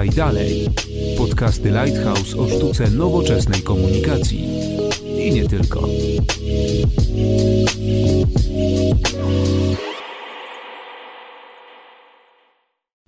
Podaj dalej. Podcasty Lighthouse o sztuce nowoczesnej komunikacji. I nie tylko.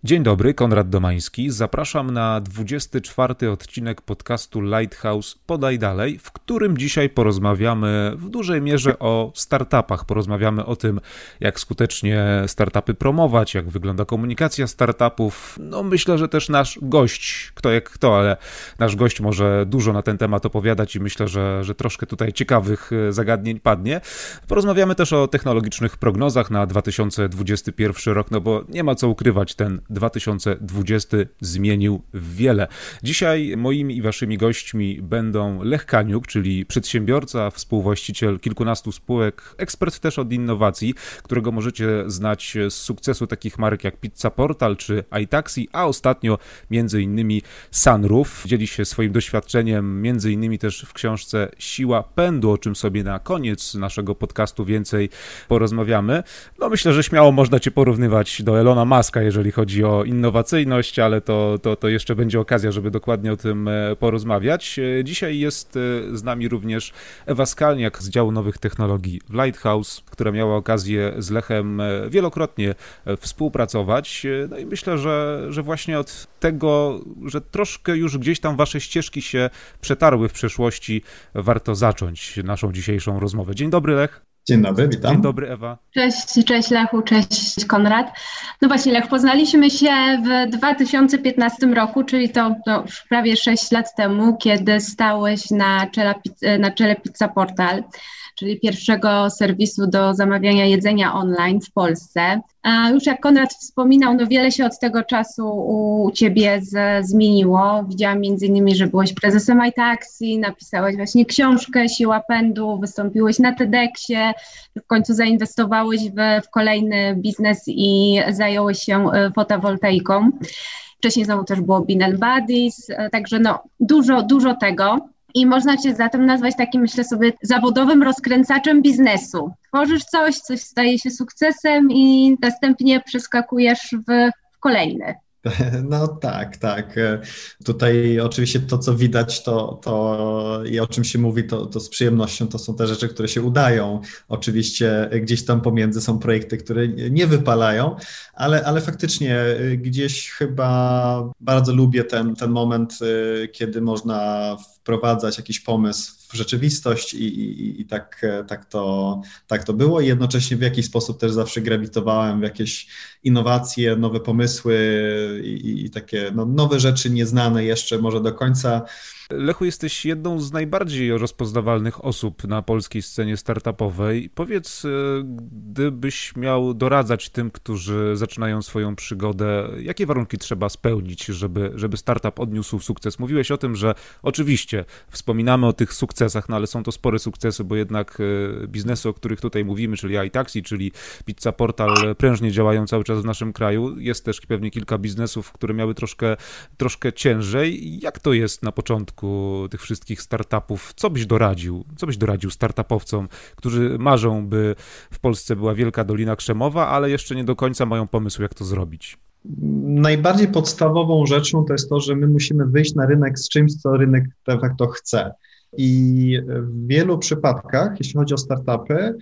Dzień dobry, Konrad Domański. Zapraszam na 24 odcinek podcastu Lighthouse Podaj Dalej, w którym dzisiaj porozmawiamy w dużej mierze o startupach. Porozmawiamy o tym, jak skutecznie startupy promować, jak wygląda komunikacja startupów. No myślę, że też nasz gość, kto jak kto, ale nasz gość może dużo na ten temat opowiadać i myślę, że, że troszkę tutaj ciekawych e, zagadnień padnie. Porozmawiamy też o technologicznych prognozach na 2021 rok, no bo nie ma co ukrywać, ten 2020 zmienił wiele. Dzisiaj moimi i waszymi gośćmi będą Lech Kaniuk, czyli przedsiębiorca, współwłaściciel kilkunastu spółek, ekspert też od innowacji, którego możecie znać z sukcesu takich marek jak Pizza Portal czy iTaxi, a ostatnio między innymi Sunroof. Dzieli się swoim doświadczeniem między innymi też w książce Siła Pędu, o czym sobie na koniec naszego podcastu więcej porozmawiamy. No myślę, że śmiało można cię porównywać do Elona Muska, jeżeli chodzi o innowacyjność, ale to, to, to jeszcze będzie okazja, żeby dokładnie o tym e, porozmawiać. E, dzisiaj jest e, z nami również Ewa Skalniak z działu nowych technologii w Lighthouse, która miała okazję z Lechem wielokrotnie współpracować. No i myślę, że, że właśnie od tego, że troszkę już gdzieś tam wasze ścieżki się przetarły w przeszłości, warto zacząć naszą dzisiejszą rozmowę. Dzień dobry, Lech. Dzień dobry, witam. Dzień dobry, Ewa. Cześć, cześć Lechu, cześć Konrad. No właśnie, Lech, poznaliśmy się w 2015 roku, czyli to, już prawie 6 lat temu, kiedy stałeś na czele, na czele Pizza Portal czyli pierwszego serwisu do zamawiania jedzenia online w Polsce. A już jak Konrad wspominał, no wiele się od tego czasu u Ciebie z, zmieniło. Widziałam między innymi, że byłeś prezesem iTaxi, napisałeś właśnie książkę Siła Pędu, wystąpiłeś na TEDxie, w końcu zainwestowałeś w, w kolejny biznes i zająłeś się e, fotowoltaiką. Wcześniej znowu też było Bean Buddies, e, także no dużo, dużo tego i można cię zatem nazwać takim, myślę sobie, zawodowym rozkręcaczem biznesu. Tworzysz coś, coś staje się sukcesem i następnie przeskakujesz w kolejny. No tak, tak. Tutaj oczywiście to, co widać, to, to i o czym się mówi, to, to z przyjemnością to są te rzeczy, które się udają. Oczywiście gdzieś tam pomiędzy są projekty, które nie wypalają, ale, ale faktycznie gdzieś chyba bardzo lubię ten, ten moment, kiedy można wprowadzać jakiś pomysł rzeczywistość i, i, i tak, tak, to, tak to było i jednocześnie w jakiś sposób też zawsze grawitowałem w jakieś innowacje, nowe pomysły i, i takie no, nowe rzeczy nieznane jeszcze może do końca. Lechu, jesteś jedną z najbardziej rozpoznawalnych osób na polskiej scenie startupowej. Powiedz, e, gdybyś miał doradzać tym, którzy zaczynają swoją przygodę, jakie warunki trzeba spełnić, żeby, żeby startup odniósł sukces? Mówiłeś o tym, że oczywiście wspominamy o tych sukcesach, no ale są to spore sukcesy, bo jednak e, biznesy, o których tutaj mówimy, czyli iTaxi, czyli Pizza Portal, prężnie działają cały czas w naszym kraju. Jest też pewnie kilka biznesów, które miały troszkę, troszkę ciężej. Jak to jest na początku? Przypadku tych wszystkich startupów, co byś doradził? Co byś doradził startupowcom, którzy marzą, by w Polsce była wielka Dolina Krzemowa, ale jeszcze nie do końca mają pomysł, jak to zrobić? Najbardziej podstawową rzeczą to jest to, że my musimy wyjść na rynek z czymś, co rynek de facto chce. I w wielu przypadkach, jeśli chodzi o startupy,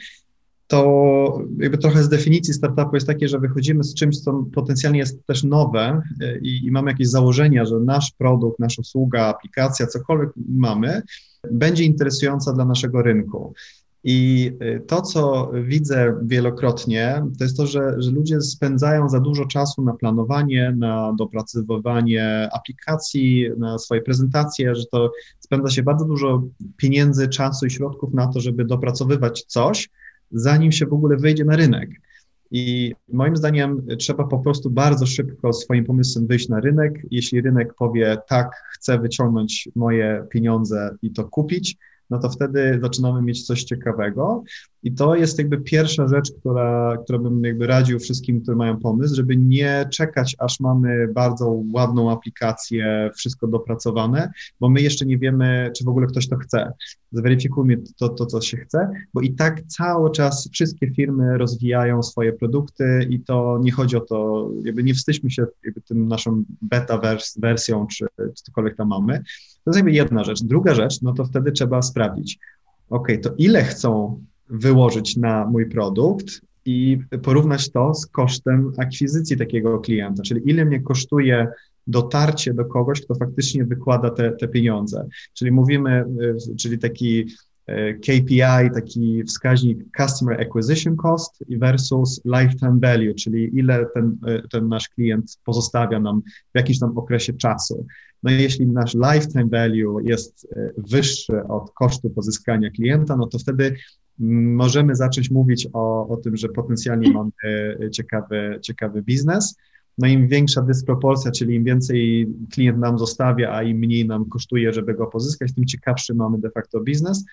to jakby trochę z definicji startupu jest takie, że wychodzimy z czymś, co potencjalnie jest też nowe e, i, i, mamy jakieś założenia, że nasz produkt, nasza usługa, aplikacja, cokolwiek mamy, będzie interesująca dla naszego rynku. I e, to, co widzę wielokrotnie, to jest to, że, że ludzie spędzają za dużo czasu na planowanie, na dopracowywanie aplikacji, na swoje prezentacje, że to spędza się bardzo dużo pieniędzy, czasu i środków na to, żeby dopracowywać coś, zanim się w ogóle wejdzie na rynek. I moim zdaniem trzeba po prostu bardzo szybko swoim pomysłem wyjść na rynek. Jeśli rynek powie, tak, chcę wyciągnąć moje pieniądze i to kupić, no to wtedy zaczynamy mieć coś ciekawego. I to jest jakby pierwsza rzecz, która, która bym jakby radził wszystkim, którzy mają pomysł, żeby nie czekać, aż mamy bardzo ładną aplikację, wszystko dopracowane, bo my jeszcze nie wiemy, czy w ogóle ktoś to chce. Zweryfikujmy to, to co się chce, bo i tak cały czas wszystkie firmy rozwijają swoje produkty i to nie chodzi o to, jakby nie wstydźmy się jakby tym naszą beta wers wersją, czy, cokolwiek tam mamy. To jest jakby jedna rzecz. Druga rzecz, no to wtedy trzeba sprawdzić, ok, to ile chcą wyłożyć na mój produkt i porównać to z kosztem akwizycji takiego klienta, czyli ile mnie kosztuje dotarcie do kogoś, kto faktycznie wykłada te, te pieniądze. Czyli mówimy, y, czyli taki y, KPI, taki wskaźnik Customer Acquisition Cost versus Lifetime Value, czyli ile ten, y, ten nasz klient pozostawia nam w jakimś tam okresie czasu. No i jeśli nasz lifetime value jest wyższy od kosztu pozyskania klienta, no to wtedy możemy zacząć mówić o, o tym, że potencjalnie mamy ciekawy, ciekawy biznes. No im większa dysproporcja, czyli im więcej klient nam zostawia, a im mniej nam kosztuje, żeby go pozyskać, tym ciekawszy mamy de facto biznes.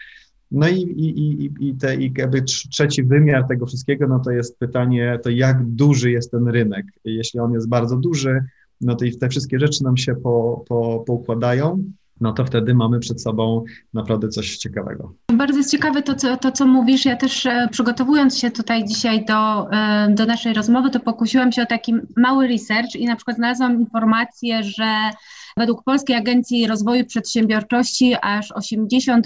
No i, i, i, i, te, i jakby trzeci wymiar tego wszystkiego, no to jest pytanie, to jak duży jest ten rynek. Jeśli on jest bardzo duży, no to i te wszystkie rzeczy nam się po, po, poukładają no to wtedy mamy przed sobą naprawdę coś ciekawego. Bardzo jest ciekawe to, co, to, co mówisz. Ja też e, przygotowując się tutaj dzisiaj do, e, do naszej rozmowy, to pokusiłam się o taki mały research i na przykład znalazłam informację, że Według Polskiej Agencji Rozwoju Przedsiębiorczości aż 80%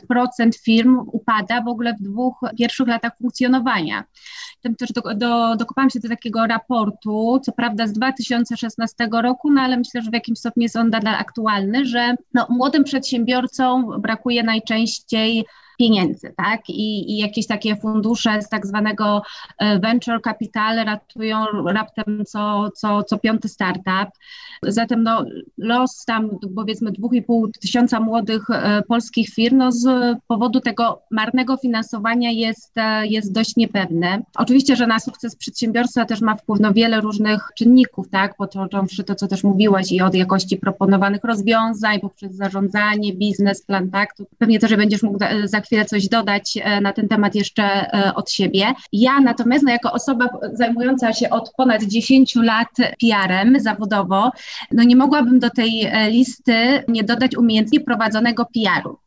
firm upada w ogóle w dwóch pierwszych latach funkcjonowania. Tym też do, do, dokopałam się do takiego raportu, co prawda z 2016 roku, no ale myślę, że w jakimś stopniu jest on nadal aktualny, że no, młodym przedsiębiorcom brakuje najczęściej pieniędzy, tak? I, I, jakieś takie fundusze z tak zwanego e, venture capital ratują raptem co, co, co piąty startup. Zatem no, los tam powiedzmy 2,5 tysiąca młodych e, polskich firm no, z powodu tego marnego finansowania jest, e, jest dość niepewny. Oczywiście, że na sukces przedsiębiorstwa też ma wpływ no, wiele różnych czynników, tak? Począwszy to, co też mówiłaś i od jakości proponowanych rozwiązań, poprzez zarządzanie, biznes, plan, tak? Tu pewnie będziesz mógł za chwilę coś dodać e, na ten temat jeszcze e, od siebie. Ja natomiast no, jako osoba zajmująca się od ponad 10 lat PR-em zawodowo, no nie mogłabym do tej e, listy nie dodać umiejętnie prowadzonego PR-u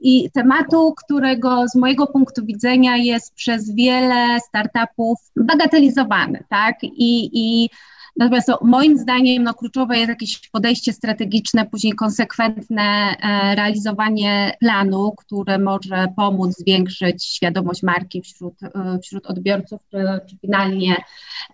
i tematu, którego z mojego punktu widzenia jest przez wiele startupów bagatelizowany, tak? I, i Natomiast to, moim zdaniem no, kluczowe jest jakieś podejście strategiczne, później konsekwentne e, realizowanie planu, które może pomóc zwiększyć świadomość marki wśród, e, wśród odbiorców, czy, czy finalnie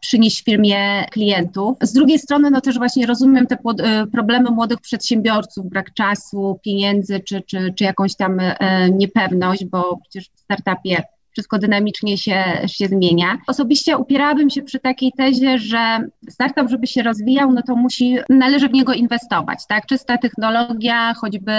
przynieść firmie klientów. Z drugiej strony no też właśnie rozumiem te pod, e, problemy młodych przedsiębiorców, brak czasu, pieniędzy, czy, czy, czy jakąś tam e, niepewność, bo przecież w startupie wszystko dynamicznie się, się zmienia. Osobiście upierałabym się przy takiej tezie, że startup, żeby się rozwijał, no to musi, należy w niego inwestować, tak? Czysta technologia, choćby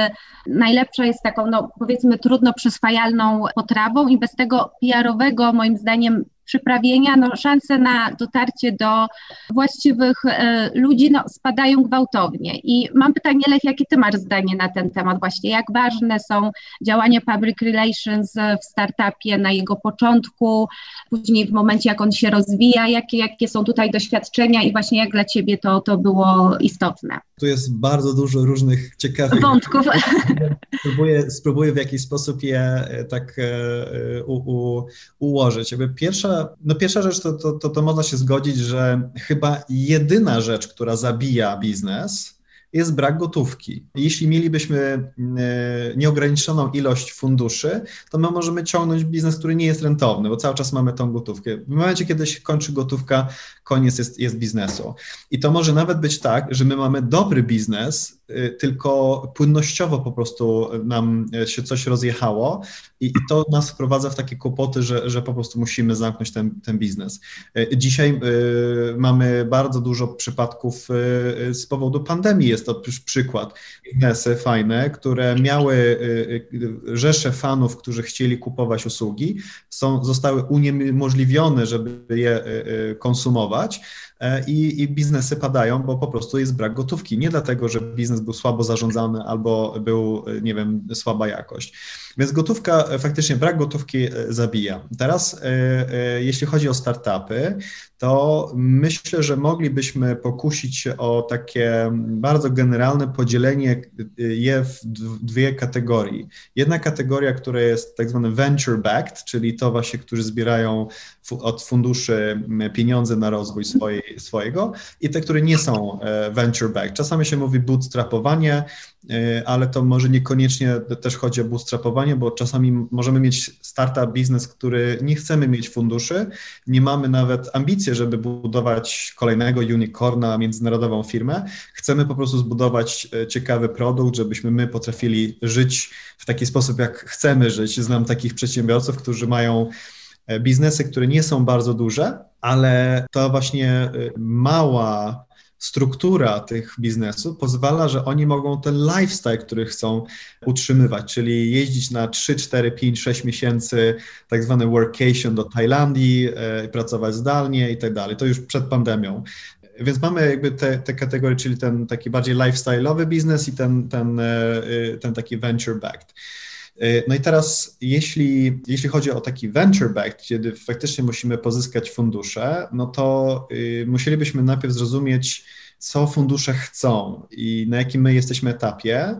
najlepsza jest taką, no powiedzmy trudno przyswajalną potrawą i bez tego PR-owego moim zdaniem przyprawienia, no, szanse na dotarcie do właściwych e, ludzi no, spadają gwałtownie. I mam pytanie, Lech, jakie ty masz zdanie na ten temat właśnie? Jak ważne są działania public relations w startupie na jego początku, później w momencie, jak on się rozwija, jakie, jakie są tutaj doświadczenia i właśnie jak dla ciebie to, to było istotne? Tu jest bardzo dużo różnych ciekawych wątków. Spróbuję, spróbuję w jakiś sposób je e, tak e, u, u, ułożyć. Jakby pierwsza, no pierwsza rzecz to, to, to, to można się zgodzić, że chyba jedyna rzecz, która zabija biznes, jest brak gotówki. Jeśli mielibyśmy e, nieograniczoną ilość funduszy, to my możemy ciągnąć biznes, który nie jest rentowny, bo cały czas mamy tą gotówkę. W momencie, kiedy się kończy gotówka, koniec jest, jest biznesu. I to może nawet być tak, że my mamy dobry biznes, y, tylko płynnościowo po prostu nam się coś rozjechało i, i to nas wprowadza w takie kłopoty, że, że po prostu musimy zamknąć ten, ten biznes. Y, dzisiaj y, mamy bardzo dużo przypadków y, z powodu pandemii, jest to przykład. Biznesy fajne, które miały y, y, rzesze fanów, którzy chcieli kupować usługi, są, zostały uniemożliwione, żeby je konsumować inwestować e, i, i biznesy padają, bo po prostu jest brak gotówki. Nie dlatego, że biznes był słabo zarządzany albo był, nie wiem, słaba jakość. Więc gotówka, faktycznie brak gotówki zabija. Teraz, jeśli chodzi o startupy, to myślę, że moglibyśmy pokusić się o takie bardzo generalne podzielenie je w dwie kategorie. Jedna kategoria, która jest tak zwane venture backed, czyli to właśnie, którzy zbierają od funduszy pieniądze na rozwój swojej, swojego i te, które nie są e, venture backed. Czasami się mówi bootstrapowanie, e, ale to może niekoniecznie też chodzi o bootstrapowanie, bo czasami możemy mieć startup biznes, który nie chcemy mieć funduszy, nie mamy nawet ambicji, żeby budować kolejnego unicorna, międzynarodową firmę. Chcemy po prostu zbudować e, ciekawy produkt, żebyśmy my potrafili żyć w taki sposób, jak chcemy żyć. Znam takich przedsiębiorców, którzy mają biznesy, które nie są bardzo duże, ale to właśnie e, mała struktura tych biznesów pozwala, że oni mogą ten lifestyle, który chcą utrzymywać, czyli jeździć na 3, 4, 5, 6 miesięcy, tak zwany workation do Tajlandii, e, pracować zdalnie i tak dalej. To już przed pandemią. Więc mamy jakby te, te kategorie, czyli ten taki bardziej lifestyle'owy biznes i ten, ten, ten taki venture backed. E, no i teraz, jeśli, jeśli chodzi o taki venture back, kiedy faktycznie musimy pozyskać fundusze, no to y, musielibyśmy najpierw zrozumieć, co fundusze chcą i na jakim my jesteśmy etapie,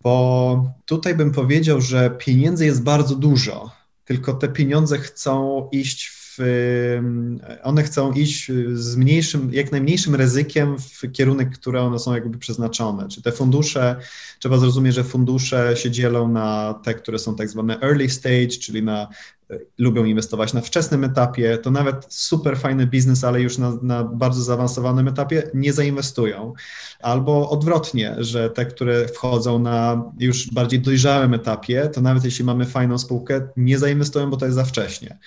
bo tutaj bym powiedział, że pieniędzy jest bardzo dużo, tylko te pieniądze chcą iść w one chcą iść z mniejszym, jak najmniejszym ryzykiem w kierunek, który one są jakby przeznaczone. Czy te fundusze, trzeba zrozumieć, że fundusze się dzielą na te, które są tak zwane early stage, czyli na e, lubią inwestować na wczesnym etapie, to nawet super fajny biznes, ale już na, na, bardzo zaawansowanym etapie nie zainwestują. Albo odwrotnie, że te, które wchodzą na już bardziej dojrzałym etapie, to nawet jeśli mamy fajną spółkę, nie zainwestują, bo to jest za wcześnie.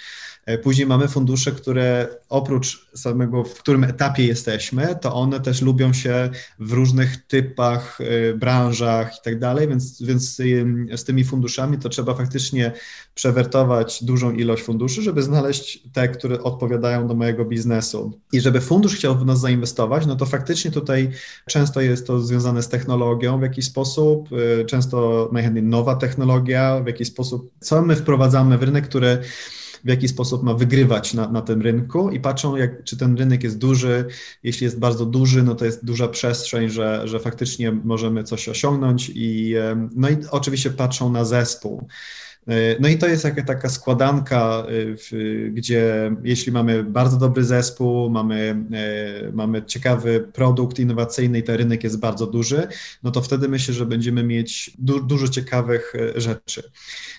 E, później mamy fundusze, które oprócz samego, w którym etapie jesteśmy, to one też lubią się w różnych typach, e, branżach i tak dalej, więc, więc z tymi funduszami to trzeba faktycznie przewertować dużą ilość funduszy, żeby znaleźć te, które odpowiadają do mojego biznesu. I żeby fundusz chciał w nas zainwestować, no to faktycznie tutaj często jest to związane z technologią w jakiś sposób, e, często najchętniej nowa technologia, w jakiś sposób, co my wprowadzamy w rynek, który w jaki sposób ma wygrywać na, na tym rynku i patrzą, jak, czy ten rynek jest duży. Jeśli jest bardzo duży, no to jest duża przestrzeń, że, że faktycznie możemy coś osiągnąć i, no i oczywiście patrzą na zespół. No i to jest jaka taka składanka, y, gdzie jeśli mamy bardzo dobry zespół, mamy, e, mamy ciekawy produkt innowacyjny i ten rynek jest bardzo duży, no to wtedy myślę, że będziemy mieć du dużo ciekawych e, rzeczy.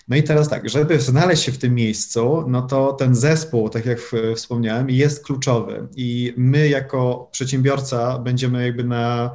No i teraz tak, żeby znaleźć się w tym miejscu, no to ten zespół, tak jak wspomniałem, jest kluczowy i my jako przedsiębiorca będziemy jakby na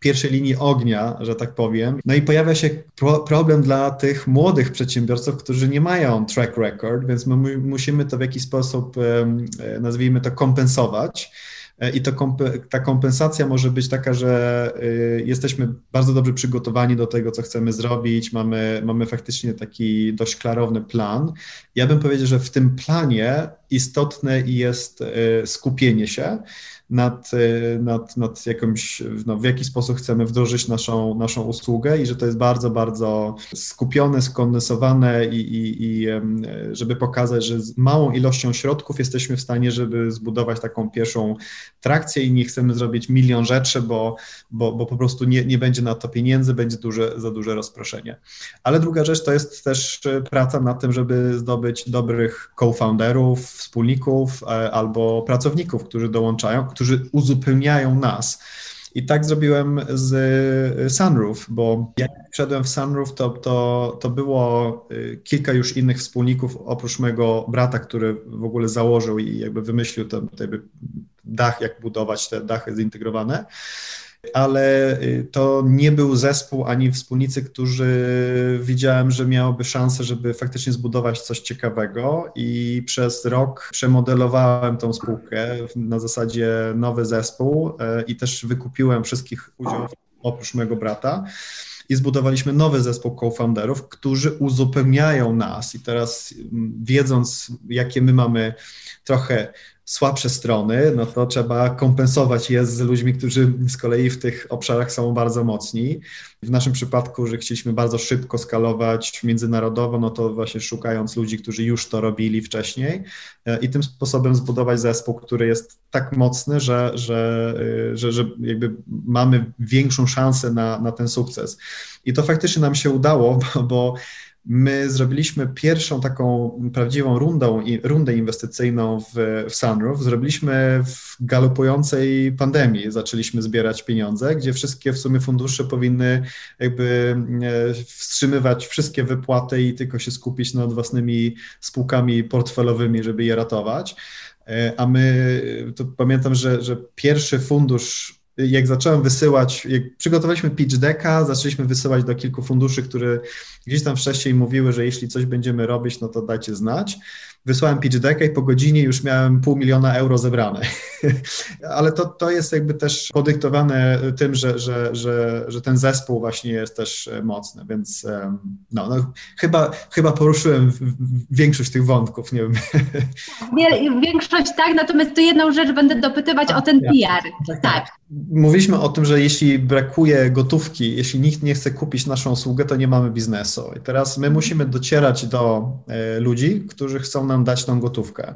pierwszej linii ognia, że tak powiem. No i pojawia się pro problem dla tych młodych przedsiębiorców, którzy nie mają track record, więc my musimy to w jakiś sposób, e, nazwijmy to, kompensować. E, I to ta kompensacja może być taka, że y, jesteśmy bardzo dobrze przygotowani do tego, co chcemy zrobić, mamy, mamy faktycznie taki dość klarowny plan. Ja bym powiedział, że w tym planie istotne jest y, skupienie się nad, y, nad, nad jakimś, no, w jaki sposób chcemy wdrożyć naszą, naszą usługę i że to jest bardzo, bardzo skupione, skondensowane i, i, i żeby pokazać, że z małą ilością środków jesteśmy w stanie, żeby zbudować taką pierwszą trakcję i nie chcemy zrobić milion rzeczy, bo, bo, bo po prostu nie, nie będzie na to pieniędzy, będzie duże, za duże rozproszenie. Ale druga rzecz to jest też praca nad tym, żeby zdobyć dobrych co-founderów, wspólników e, albo pracowników, którzy dołączają, którzy uzupełniają nas. I tak zrobiłem z y, Sunroof, bo jak wszedłem w Sunroof, to, to, to było y, kilka już innych wspólników, oprócz mojego brata, który w ogóle założył i jakby wymyślił ten, ten dach, jak budować te dachy zintegrowane ale y, to nie był zespół ani wspólnicy, którzy widziałem, że miałoby szansę, żeby faktycznie zbudować coś ciekawego i przez rok przemodelowałem tą spółkę na zasadzie nowy zespół y, i też wykupiłem wszystkich udziałów oprócz mojego brata i zbudowaliśmy nowy zespół co-founderów, którzy uzupełniają nas i teraz mm, wiedząc, jakie my mamy trochę słabsze strony, no to trzeba kompensować je z ludźmi, którzy z kolei w tych obszarach są bardzo mocni. W naszym przypadku, że chcieliśmy bardzo szybko skalować międzynarodowo, no to właśnie szukając ludzi, którzy już to robili wcześniej e, i tym sposobem zbudować zespół, który jest tak mocny, że, że, e, że, że jakby mamy większą szansę na, na ten sukces. I to faktycznie nam się udało, bo, bo My zrobiliśmy pierwszą taką prawdziwą rundą, rundę inwestycyjną w, w Sunroof. Zrobiliśmy w galopującej pandemii. Zaczęliśmy zbierać pieniądze, gdzie wszystkie w sumie fundusze powinny jakby e, wstrzymywać wszystkie wypłaty i tylko się skupić nad własnymi spółkami portfelowymi, żeby je ratować. E, a my, to pamiętam, że, że pierwszy fundusz jak zacząłem wysyłać, jak przygotowaliśmy pitch decka, zaczęliśmy wysyłać do kilku funduszy, które gdzieś tam wcześniej mówiły, że jeśli coś będziemy robić, no to dajcie znać wysłałem pitch decka i po godzinie już miałem pół miliona euro zebrane. Ale to, to jest jakby też podyktowane tym, że, że, że, że ten zespół właśnie jest też mocny, więc no, no chyba, chyba poruszyłem większość tych wątków, nie wiem. Większość tak, natomiast tu jedną rzecz będę dopytywać o ten PR. Tak, tak. Mówiliśmy o tym, że jeśli brakuje gotówki, jeśli nikt nie chce kupić naszą usługę, to nie mamy biznesu. I teraz my musimy docierać do e, ludzi, którzy chcą nam dać tą gotówkę.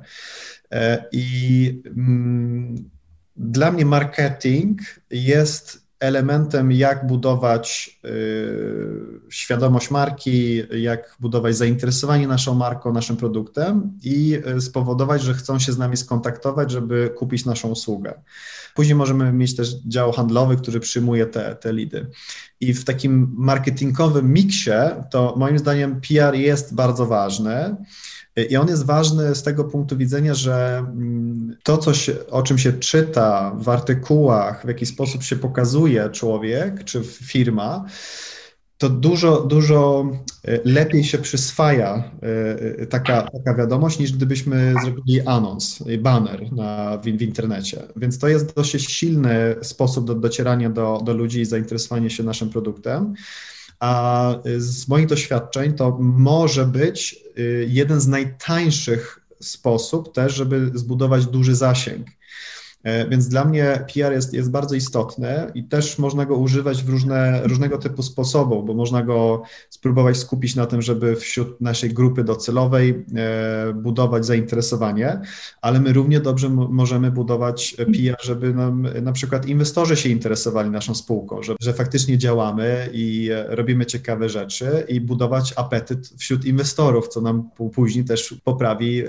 E, I mm, dla mnie marketing jest elementem, jak budować y, świadomość marki, jak budować zainteresowanie naszą marką, naszym produktem i y, spowodować, że chcą się z nami skontaktować, żeby kupić naszą usługę. Później możemy mieć też dział handlowy, który przyjmuje te, te lidy. I w takim marketingowym miksie to moim zdaniem PR jest bardzo ważny. I on jest ważny z tego punktu widzenia, że mm, to, co się, o czym się czyta w artykułach, w jaki sposób się pokazuje człowiek czy firma, to dużo, dużo e, lepiej się przyswaja e, taka, taka wiadomość, niż gdybyśmy zrobili anons, banner na, w, w internecie. Więc to jest dosyć silny sposób do docierania do, do ludzi i zainteresowania się naszym produktem. A z moich doświadczeń to może być y, jeden z najtańszych sposób też, żeby zbudować duży zasięg. E, więc dla mnie PR jest, jest bardzo istotny i też można go używać w różne, różnego typu sposobów, bo można go spróbować skupić na tym, żeby wśród naszej grupy docelowej e, budować zainteresowanie, ale my równie dobrze możemy budować PR, żeby nam na przykład inwestorzy się interesowali naszą spółką, że, że faktycznie działamy i e, robimy ciekawe rzeczy i budować apetyt wśród inwestorów, co nam później też poprawi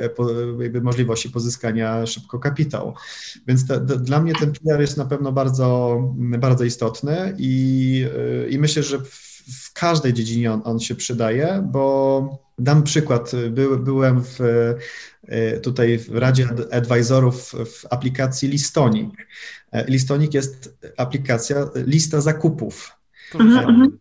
możliwości pozyskania szybko kapitału. Więc więc to, to, dla mnie ten PR jest na pewno bardzo, bardzo istotny i, i myślę, że w, w każdej dziedzinie on, on, się przydaje, bo dam przykład. By, byłem w, tutaj w Radzie Advisorów w aplikacji Listonik. Listonik jest aplikacja lista zakupów. Mhm, mhm.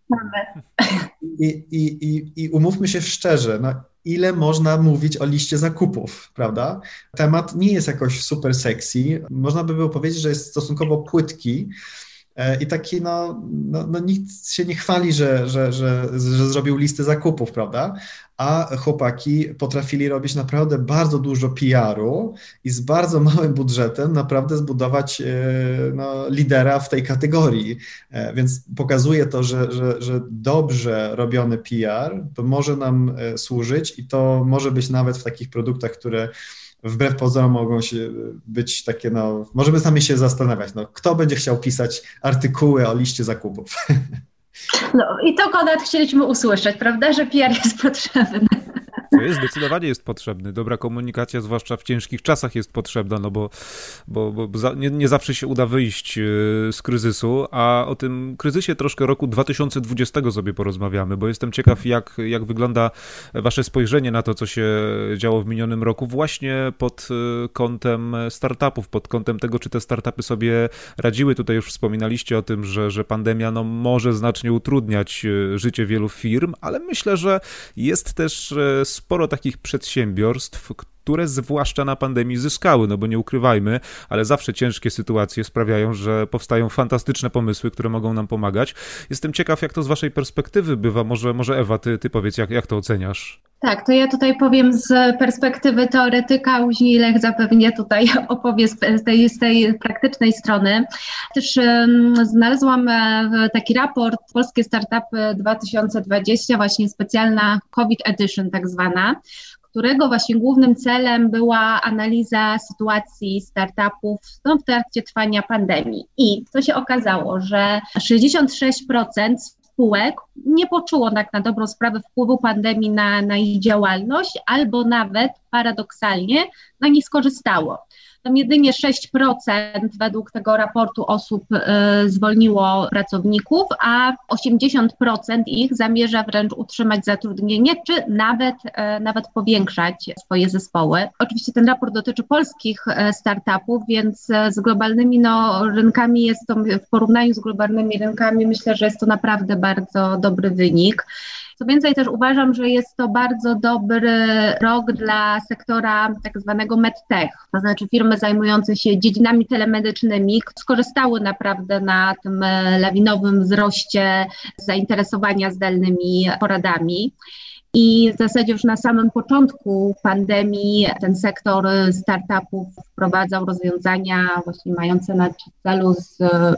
I, i, i, I umówmy się szczerze, no, ile można mówić o liście zakupów, prawda? Temat nie jest jakoś super sexy. Można by było powiedzieć, że jest stosunkowo płytki, I taki, no, no, no, nikt się nie chwali, że, że, że, że zrobił listę zakupów, prawda? A chłopaki potrafili robić naprawdę bardzo dużo PR-u i z bardzo małym budżetem naprawdę zbudować e, no, lidera w tej kategorii. E, więc pokazuje to, że, że, że dobrze robiony PR to może nam służyć i to może być nawet w takich produktach, które wbrew pozorom mogą się być takie, no, możemy sami się zastanawiać, no, kto będzie chciał pisać artykuły o liście zakupów. No i to Konrad chcieliśmy usłyszeć, prawda, że PR jest potrzebny. To jest, zdecydowanie jest potrzebny. Dobra komunikacja, zwłaszcza w ciężkich czasach jest potrzebna, no bo, bo, bo za, nie, nie, zawsze się uda wyjść e, z kryzysu, a o tym kryzysie troszkę roku 2020 sobie porozmawiamy, bo jestem ciekaw, jak, jak wygląda wasze spojrzenie na to, co się działo w minionym roku, właśnie pod e, kątem startupów, pod kątem tego, czy te startupy sobie radziły. Tutaj już wspominaliście o tym, że, że pandemia no, może znacznie utrudniać e, życie wielu firm, ale myślę, że jest też sporo takich przedsiębiorstw, które zwłaszcza na pandemii zyskały, no bo nie ukrywajmy, ale zawsze ciężkie sytuacje sprawiają, że powstają fantastyczne pomysły, które mogą nam pomagać. Jestem ciekaw, jak to z waszej perspektywy bywa. Może, może Ewa, ty, ty powiedz, jak, jak to oceniasz? Tak, to ja tutaj powiem z perspektywy teoretyka, później Lech zapewnie tutaj opowie z tej, z tej praktycznej strony. Też um, znalazłam e, taki raport Polskie Startupy 2020, właśnie specjalna COVID Edition tak zwana, którego właśnie głównym celem była analiza sytuacji startupów no, w trakcie trwania pandemii. I co się okazało, że 66% spółek nie poczuło tak na dobrą sprawę wpływu pandemii na, na ich działalność, albo nawet paradoksalnie na nie skorzystało tam jedynie 6% według tego raportu osób y, zwolniło pracowników, a 80% ich zamierza wręcz utrzymać zatrudnienie, czy nawet, y, nawet powiększać swoje zespoły. Oczywiście ten raport dotyczy polskich y, startupów, więc z globalnymi no, rynkami jest to, w porównaniu z globalnymi rynkami, myślę, że jest to naprawdę bardzo dobry wynik. Co więcej, też uważam, że jest to bardzo dobry rok dla sektora tak zwanego medtech, to znaczy firmy zajmujące się dziedzinami telemedycznymi skorzystały naprawdę na tym lawinowym wzroście zainteresowania zdalnymi poradami. I w zasadzie już na samym początku pandemii ten sektor startupów wprowadzał rozwiązania właśnie mające na celu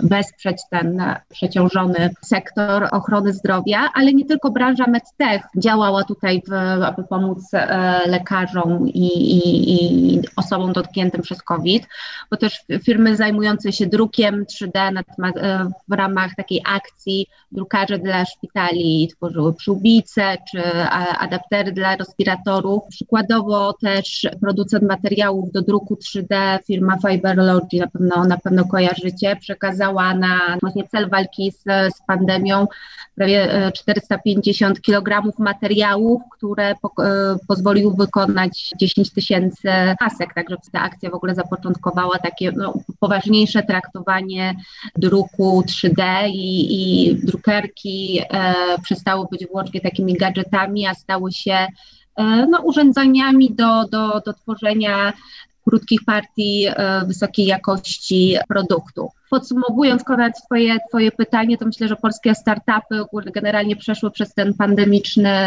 wesprzeć ten przeciążony sektor ochrony zdrowia, ale nie tylko branża medtech działała tutaj, w, aby pomóc e, lekarzom i, i, i osobom dotkniętym przez COVID, bo też firmy zajmujące się drukiem 3D e, w ramach takiej akcji drukarze dla szpitali tworzyły przyłbice czy adaptery dla respiratorów. Przykładowo też producent materiałów do druku 3D, firma Fiberlogy, na pewno, na pewno kojarzycie, przekazała na właśnie cel walki z, z pandemią prawie 450 e, kg materiałów, które po, e, wykonać 10 tysięcy masek, także ta akcja w ogóle zapoczątkowała takie no, poważniejsze traktowanie druku 3D i, i drukerki e, przestały być wyłącznie takimi gadżetami, stały się e, no, urządzeniami do, do, do tworzenia krótkich partii e, wysokiej jakości produktu. Podsumowując, Konrad, twoje, twoje pytanie, to myślę, że polskie startupy generalnie przeszły przez ten pandemiczny,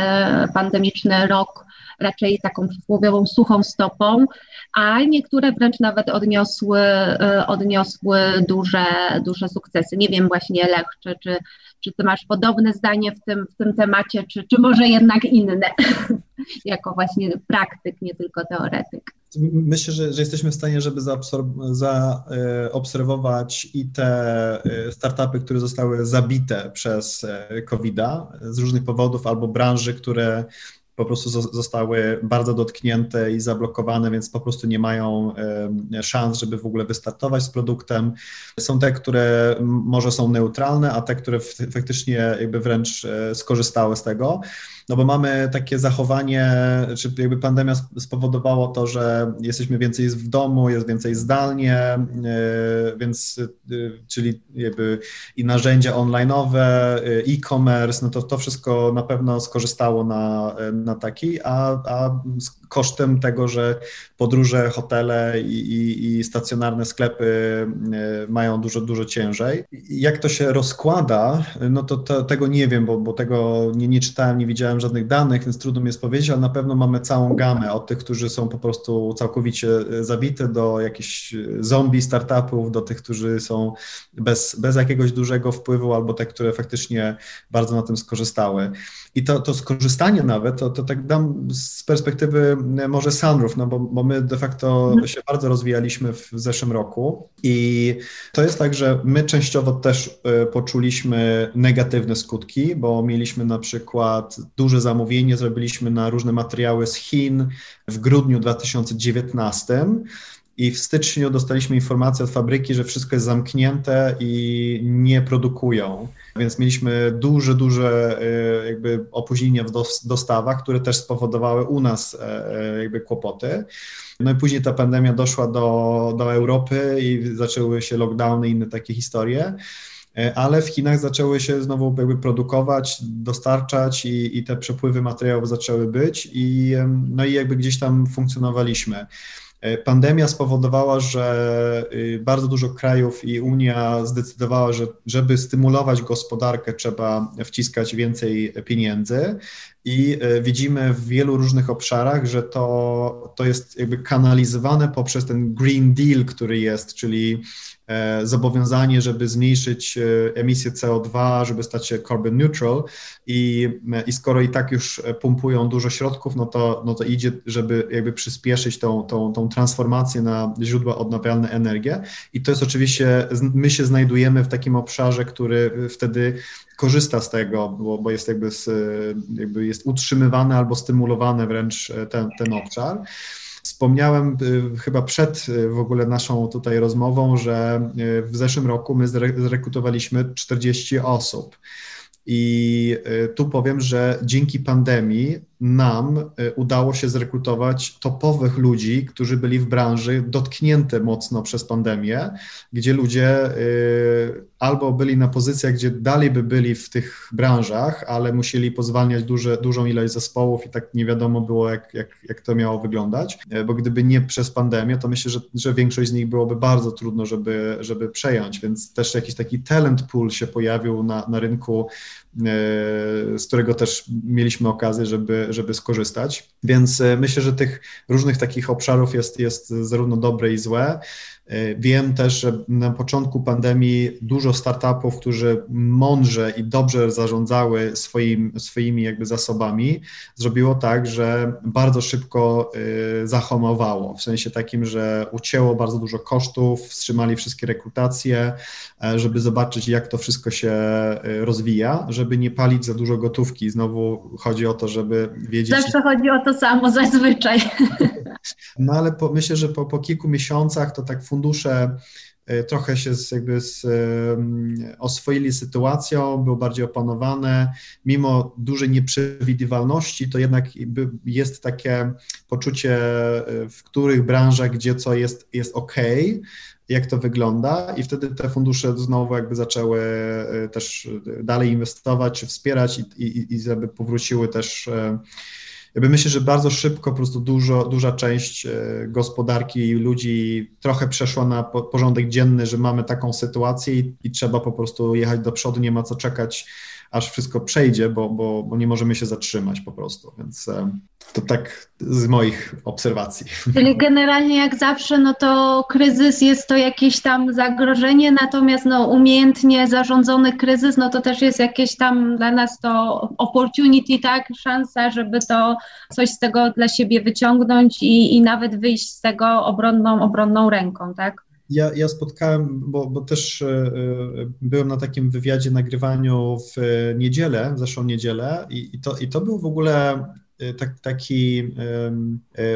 pandemiczny rok raczej taką przysłowiową suchą stopą, a niektóre wręcz nawet odniosły, e, odniosły duże, duże sukcesy. Nie wiem właśnie, Lech, czy, czy, czy ty masz podobne zdanie w tym, w tym temacie, czy, czy może jednak inne, jako właśnie praktyk, nie tylko teoretyk. Myślę, że, że jesteśmy w stanie, żeby zaobserwować i te e, startupy, które zostały zabite przez e, COVID-a z różnych powodów, albo branży, które po prostu zostały bardzo dotknięte i zablokowane, więc po prostu nie mają szans, żeby w ogóle wystartować z produktem. Są te, które może są neutralne, a te, które faktycznie jakby wręcz e, skorzystały z tego. No bo mamy takie zachowanie, czy jakby pandemia spowodowało to, że jesteśmy więcej w domu, jest więcej zdalnie, e, więc e, czyli jakby i narzędzia online'owe, e-commerce, no to to wszystko na pewno skorzystało na, na taki, a, a kosztem tego, że podróże, hotele i, i, i stacjonarne sklepy mają dużo, dużo ciężej. Jak to się rozkłada, no to, to tego nie wiem, bo, bo tego nie, nie czytałem, nie widziałem żadnych danych, więc trudno mi jest powiedzieć, ale na pewno mamy całą gamę od tych, którzy są po prostu całkowicie e, zabite, do jakichś e, zombie startupów, do tych, którzy są bez, bez jakiegoś dużego wpływu, albo te, które faktycznie bardzo na tym skorzystały. I to, to skorzystanie nawet, to, to tak dam z perspektywy e, może Sunroof, no bo, bo my de facto mhm. się bardzo rozwijaliśmy w zeszłym roku i to jest tak, że my częściowo też poczuliśmy negatywne skutki, bo mieliśmy na przykład duże zamówienie zrobiliśmy na różne materiały z Chin w grudniu 2019 i w styczniu dostaliśmy informację od fabryki, że wszystko jest zamknięte i nie produkują. Więc mieliśmy duże, duże e, jakby opóźnienia w dostawach, które też spowodowały u nas e, e, jakby kłopoty. No i później ta pandemia doszła do, do Europy i zaczęły się lockdowny i inne takie historie. Ale w Chinach zaczęły się znowu jakby produkować, dostarczać i, i te przepływy materiałów zaczęły być i, no i jakby gdzieś tam funkcjonowaliśmy. E, pandemia spowodowała, że y, bardzo dużo krajów i Unia zdecydowała, że żeby stymulować gospodarkę, trzeba wciskać więcej pieniędzy. i widzimy w wielu różnych obszarach, że to, to jest jakby kanalizowane poprzez ten Green Deal, który jest, czyli E, zobowiązanie, żeby zmniejszyć e, emisję CO2, żeby stać się carbon neutral i, i skoro i tak już pumpują dużo środków, no to, no to idzie, żeby jakby przyspieszyć tą, tą, tą transformację na źródła odnawialne energię i to jest oczywiście, my się znajdujemy w takim obszarze, który wtedy korzysta z tego, bo, bo jest jakby, z, jakby jest utrzymywany albo stymulowany wręcz ten, ten obszar. Wspomniałem y, chyba przed y, w ogóle naszą tutaj rozmową, że y, w zeszłym roku my zrekrutowaliśmy 40 osób. I tu powiem, że dzięki pandemii nam y, udało się zrekrutować topowych ludzi, którzy byli w branży dotknięte mocno przez pandemię, gdzie ludzie y, albo byli na pozycjach, gdzie dalej by byli w tych branżach, ale musieli pozwalniać duże, dużą ilość zespołów i tak nie wiadomo było, jak, jak, jak to miało wyglądać, y, bo gdyby nie przez pandemię, to myślę, że, że większość z nich byłoby bardzo trudno, żeby, żeby przejąć, więc też jakiś taki talent pool się pojawił na, na rynku, z którego też mieliśmy okazję, żeby, żeby skorzystać. Więc e, myślę, że tych różnych takich obszarów jest, jest zarówno dobre i złe. E, wiem też, że na początku pandemii dużo startupów, którzy mądrze i dobrze zarządzały swoim, swoimi jakby zasobami, zrobiło tak, że bardzo szybko e, zahamowało, w sensie takim, że ucięło bardzo dużo kosztów, wstrzymali wszystkie rekrutacje, żeby zobaczyć, jak to wszystko się rozwija, żeby nie palić za dużo gotówki. Znowu chodzi o to, żeby wiedzieć. Zawsze chodzi o to samo zazwyczaj. No ale po, myślę, że po, po kilku miesiącach to tak fundusze e, trochę się z, jakby z, oswoili sytuacją, były bardziej opanowane. Mimo dużej nieprzewidywalności, to jednak jest takie poczucie e, w których branżach, gdzie co jest, jest ok, jak to wygląda i wtedy te fundusze znowu jakby zaczęły e, też dalej inwestować wspierać i, i, i żeby powróciły też jakby myślę, że bardzo szybko po prostu dużo, duża część e, gospodarki i ludzi trochę przeszła na porządek dzienny, że mamy taką sytuację i, i trzeba po prostu jechać do przodu, nie ma co czekać aż wszystko przejdzie, bo, bo, bo nie możemy się zatrzymać po prostu. Więc e, to tak z moich obserwacji. Czyli generalnie jak zawsze, no to kryzys jest to jakieś tam zagrożenie, natomiast no umiejętnie zarządzony kryzys, no to też jest jakieś tam dla nas to opportunity, tak, szansa, żeby to coś z tego dla siebie wyciągnąć i, i nawet wyjść z tego obronną, obronną ręką, tak? Ja, ja spotkałem, bo, bo też e, e, byłem na takim wywiadzie, nagrywaniu w niedzielę, w zeszłą niedzielę i, i, to, i to był w ogóle e, tak, taki,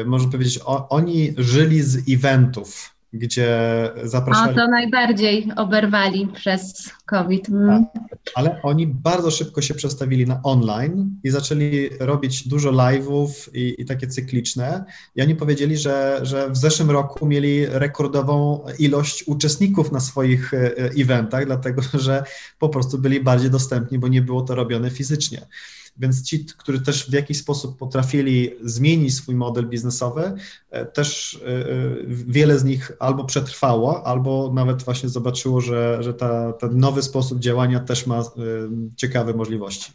można powiedzieć, o, oni żyli z eventów gdzie zapraszali. A to najbardziej oberwali przez COVID. Mm. Ale oni bardzo szybko się przestawili na online i zaczęli robić dużo live'ów i, i, takie cykliczne. I oni powiedzieli, że, że w zeszłym roku mieli rekordową ilość uczestników na swoich e, eventach, dlatego że po prostu byli bardziej dostępni, bo nie było to robione fizycznie. Więc ci, którzy też w jakiś sposób potrafili zmienić swój model biznesowy, e, też e, e, wiele z nich albo przetrwało, albo nawet właśnie zobaczyło, że, że ta, ten nowy sposób działania też ma ciekawe możliwości.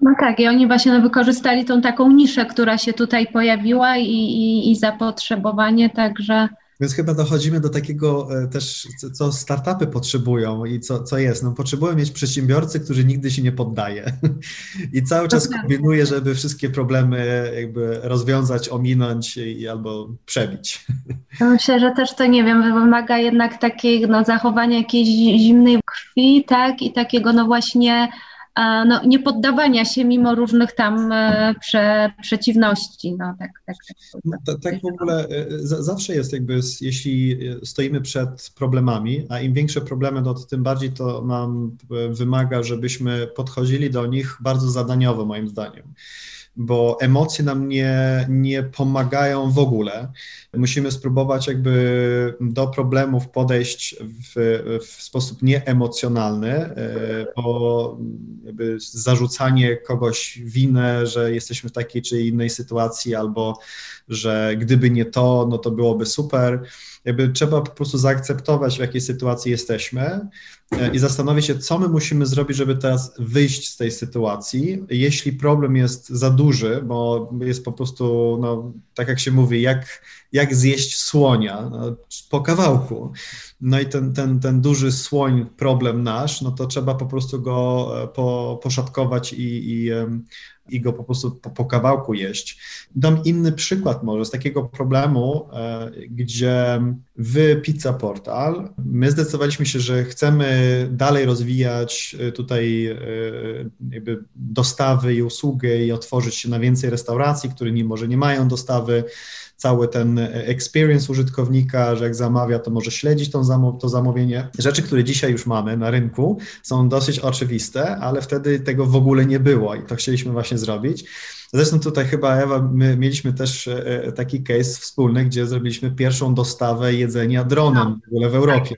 No tak, i oni właśnie no, wykorzystali tą taką niszę, która się tutaj pojawiła i, i, i zapotrzebowanie, także więc chyba dochodzimy do takiego e, też, co startupy potrzebują i co, co jest. No, potrzebują mieć przedsiębiorcy, którzy nigdy się nie poddaje i cały czas kombinuje, żeby wszystkie problemy jakby rozwiązać, ominąć i, albo przebić. Myślę, że też to, nie wiem, wymaga jednak takiego no, zachowania jakiejś zimnej krwi, tak, i takiego no właśnie no, nie poddawania się mimo różnych tam e, prze, przeciwności. No, tak, tak, tak, no, tak, tak w ogóle e, zawsze jest jakby, jeśli stoimy przed problemami, a im większe problemy, no, to tym bardziej to nam wymaga, żebyśmy podchodzili do nich bardzo zadaniowo, moim zdaniem bo emocje nam nie, nie pomagają w ogóle. Musimy spróbować jakby do problemów podejść w, w sposób nieemocjonalny, e, bo jakby zarzucanie kogoś winę, że jesteśmy w takiej czy innej sytuacji, albo że gdyby nie to, no to byłoby super. Jakby trzeba po prostu zaakceptować, w jakiej sytuacji jesteśmy i zastanowić się, co my musimy zrobić, żeby teraz wyjść z tej sytuacji. Jeśli problem jest za duży, bo jest po prostu, no, tak jak się mówi, jak, jak zjeść słonia no, po kawałku. No i ten, ten, ten duży słoń, problem nasz, no to trzeba po prostu go e, po, poszatkować i, i, i go po prostu po, po, kawałku jeść. Dam inny przykład może z takiego problemu, e, gdzie w Pizza Portal my zdecydowaliśmy się, że chcemy dalej rozwijać e, tutaj jakby dostawy i usługi i otworzyć się na więcej restauracji, które nie, może nie mają dostawy cały ten experience użytkownika, że jak zamawia, to może śledzić tą, to zamówienie. Rzeczy, które dzisiaj już mamy na rynku, są dosyć oczywiste, ale wtedy tego w ogóle nie było i to chcieliśmy właśnie zrobić. Zresztą tutaj chyba, Ewa, my mieliśmy też e, taki case wspólny, gdzie zrobiliśmy pierwszą dostawę jedzenia dronem no. w ogóle w Europie.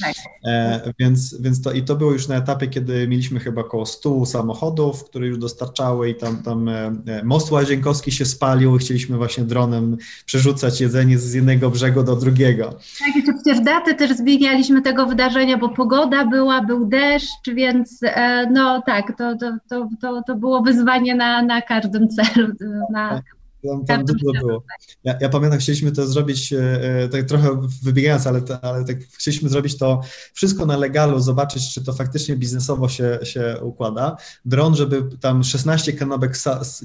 Tak. E, więc, więc to i to było już na etapie, kiedy mieliśmy chyba około 100 samochodów, które już dostarczały i tam, tam e, e, most łazienkowski się spalił i chcieliśmy właśnie dronem przerzucać jedzenie z jednego brzegu do drugiego. Tak, i przecież daty też zmienialiśmy tego wydarzenia, bo pogoda była, był deszcz, więc e, no tak, to, to, to, to, to było wyzwanie na, na każdym celu, na tak. Tam, tam dużo było. Ja, ja, pamiętam, chcieliśmy to zrobić, e, e, tak trochę wybiegając, ale, ale tak chcieliśmy zrobić to wszystko na legalu, zobaczyć, czy to faktycznie biznesowo się, się układa. Dron, żeby tam 16 kanapek,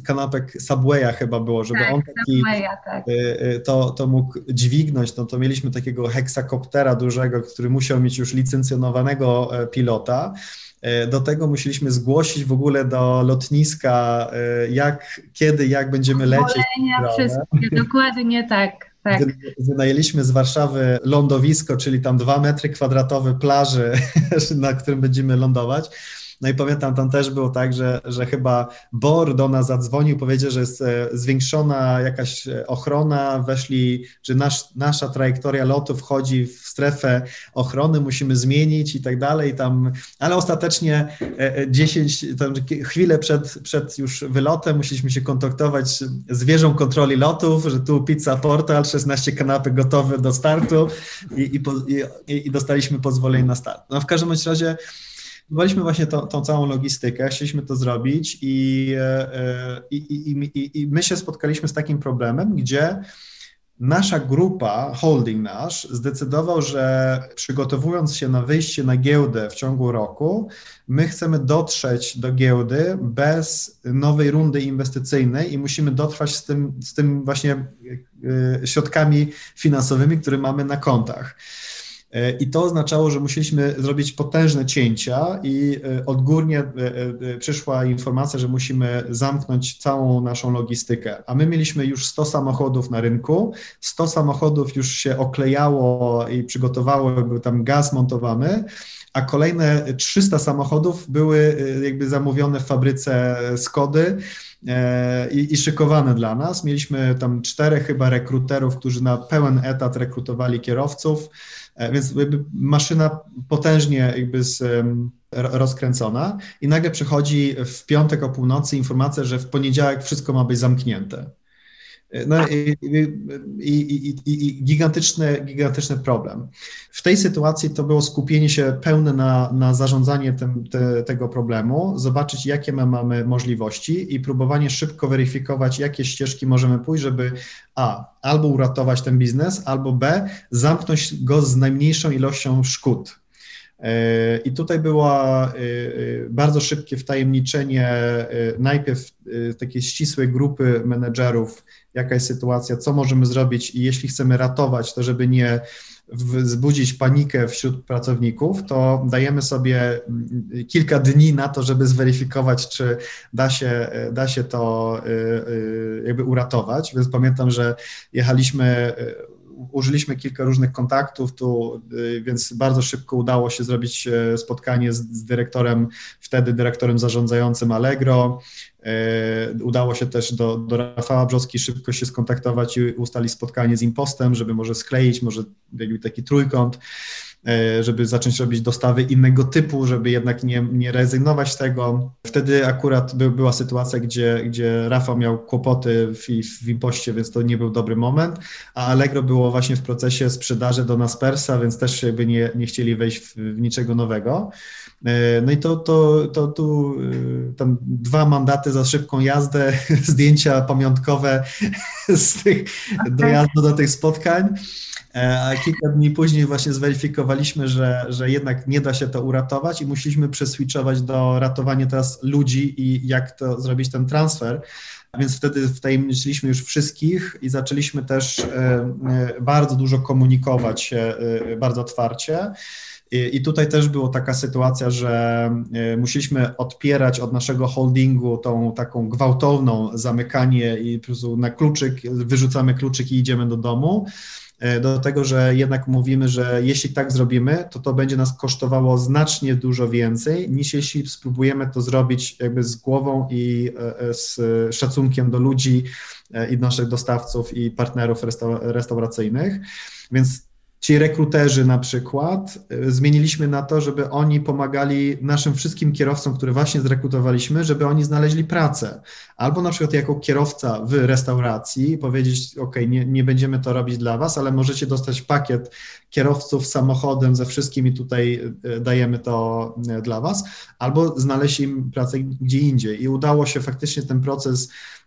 kanapek Subwaya chyba było, żeby tak, on taki Subwaya, tak. E, to, to mógł dźwignąć, no to mieliśmy takiego heksakoptera dużego, który musiał mieć już licencjonowanego pilota E, do tego musieliśmy zgłosić w ogóle do lotniska, e, jak, kiedy, jak będziemy lecieć. wszystkie, dokładnie tak. Tak. Wynajęliśmy z Warszawy lądowisko, czyli tam dwa metry kwadratowe plaży, na którym będziemy lądować. No i pamiętam, tam też było tak, że, że chyba BOR do nas zadzwonił, powiedział, że jest e, zwiększona jakaś e, ochrona, weszli, że nasz, nasza trajektoria lotu wchodzi w strefę ochrony, musimy zmienić i tak dalej, tam, ale ostatecznie 10, e, tam, chwilę przed, przed już wylotem musieliśmy się kontaktować z wieżą kontroli lotów, że tu pizza portal, 16 kanapy gotowe do startu i, i, i, i dostaliśmy pozwolenie na start. No w każdym razie Próbowaliśmy właśnie tą, tą całą logistykę, chcieliśmy to zrobić i, e, e, i, i, i, i my się spotkaliśmy z takim problemem, gdzie nasza grupa, holding nasz, zdecydował, że przygotowując się na wyjście na giełdę w ciągu roku, my chcemy dotrzeć do giełdy bez nowej rundy inwestycyjnej i musimy dotrwać z tym, z tym właśnie e, środkami finansowymi, które mamy na kontach. E, I to oznaczało, że musieliśmy zrobić potężne cięcia i e, odgórnie e, przyszła informacja, że musimy zamknąć całą naszą logistykę. A my mieliśmy już 100 samochodów na rynku, 100 samochodów już się oklejało i przygotowało, był tam gaz montowany, a kolejne 300 samochodów były jakby zamówione w fabryce Skody i, i szykowane dla nas. Mieliśmy tam czterech chyba rekruterów, którzy na pełen etat rekrutowali kierowców. E, więc maszyna potężnie jakby z, rozkręcona i nagle przychodzi w piątek o północy informacja, że w poniedziałek wszystko ma być zamknięte. No i, i, i, i, gigantyczny, gigantyczny problem. W tej sytuacji to było skupienie się pełne na, na zarządzanie tym, te, tego problemu, zobaczyć, jakie my mamy możliwości i próbowanie szybko weryfikować, jakie ścieżki możemy pójść, żeby A, albo uratować ten biznes, albo B, zamknąć go z najmniejszą ilością szkód. E, I tutaj było e, bardzo szybkie wtajemniczenie najpierw takiej ścisłej grupy menedżerów jaka jest sytuacja, co możemy zrobić i jeśli chcemy ratować, to żeby nie wzbudzić panikę wśród pracowników, to dajemy sobie mm, kilka dni na to, żeby zweryfikować, czy da się, da się to jakby uratować. Więc pamiętam, że jechaliśmy użyliśmy kilka różnych kontaktów tu, więc bardzo szybko udało się zrobić e, spotkanie z, z dyrektorem, wtedy dyrektorem zarządzającym Allegro. E, udało się też do, do Rafała Brzoski szybko się skontaktować i ustalić spotkanie z Impostem, żeby może skleić, może taki trójkąt. E, żeby zacząć robić dostawy innego typu, żeby jednak nie, nie rezygnować z tego. Wtedy akurat by, była sytuacja, gdzie, gdzie Rafał miał kłopoty w, w impoście, więc to nie był dobry moment, a Allegro było właśnie w procesie sprzedaży do Naspersa, więc też jakby nie, nie chcieli wejść w, w niczego nowego. E, no i to, to, to tu e, tam dwa mandaty za szybką jazdę, zdjęcia pamiątkowe z tych dojazdu do tych spotkań. E, a kilka dni później właśnie zweryfikowaliśmy, że, że jednak nie da się to uratować i musieliśmy przeswitchować do ratowania teraz ludzi i jak to zrobić ten transfer. Więc wtedy wtajemniczyliśmy już wszystkich i zaczęliśmy też bardzo dużo komunikować się bardzo otwarcie. I tutaj też była taka sytuacja, że e, musieliśmy odpierać od naszego holdingu tą taką gwałtowną zamykanie i po prostu na kluczyk, wyrzucamy kluczyk i idziemy do domu e, do tego, że jednak mówimy, że jeśli tak zrobimy, to to będzie nas kosztowało znacznie dużo więcej, niż jeśli spróbujemy to zrobić jakby z głową i e, z szacunkiem do ludzi i naszych dostawców i partnerów restauracyjnych. Więc ci rekruterzy na przykład y, zmieniliśmy na to, żeby oni pomagali naszym wszystkim kierowcom, które właśnie zrekrutowaliśmy, żeby oni znaleźli pracę. Albo na przykład jako kierowca w restauracji powiedzieć, ok, nie, nie będziemy to robić dla was, ale możecie dostać pakiet kierowców samochodem ze wszystkimi tutaj y, dajemy to y, dla was, albo znaleźć im pracę gdzie indziej. I udało się faktycznie ten proces E,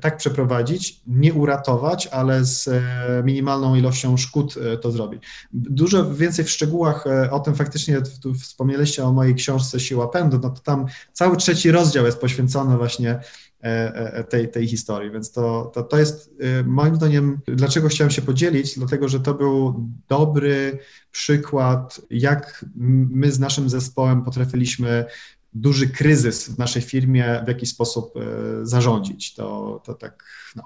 tak przeprowadzić, nie uratować, ale z e, minimalną ilością szkód e, to zrobić. Dużo więcej w szczegółach o tym faktycznie wspomnieliście o mojej książce Siła Pędu, no to tam cały trzeci rozdział jest poświęcony właśnie tej, tej historii, więc to, to, to jest moim zdaniem, dlaczego chciałem się podzielić, dlatego, że to był dobry przykład, jak my z naszym zespołem potrafiliśmy duży kryzys w naszej firmie w jakiś sposób e, zarządzić. To, to tak, no.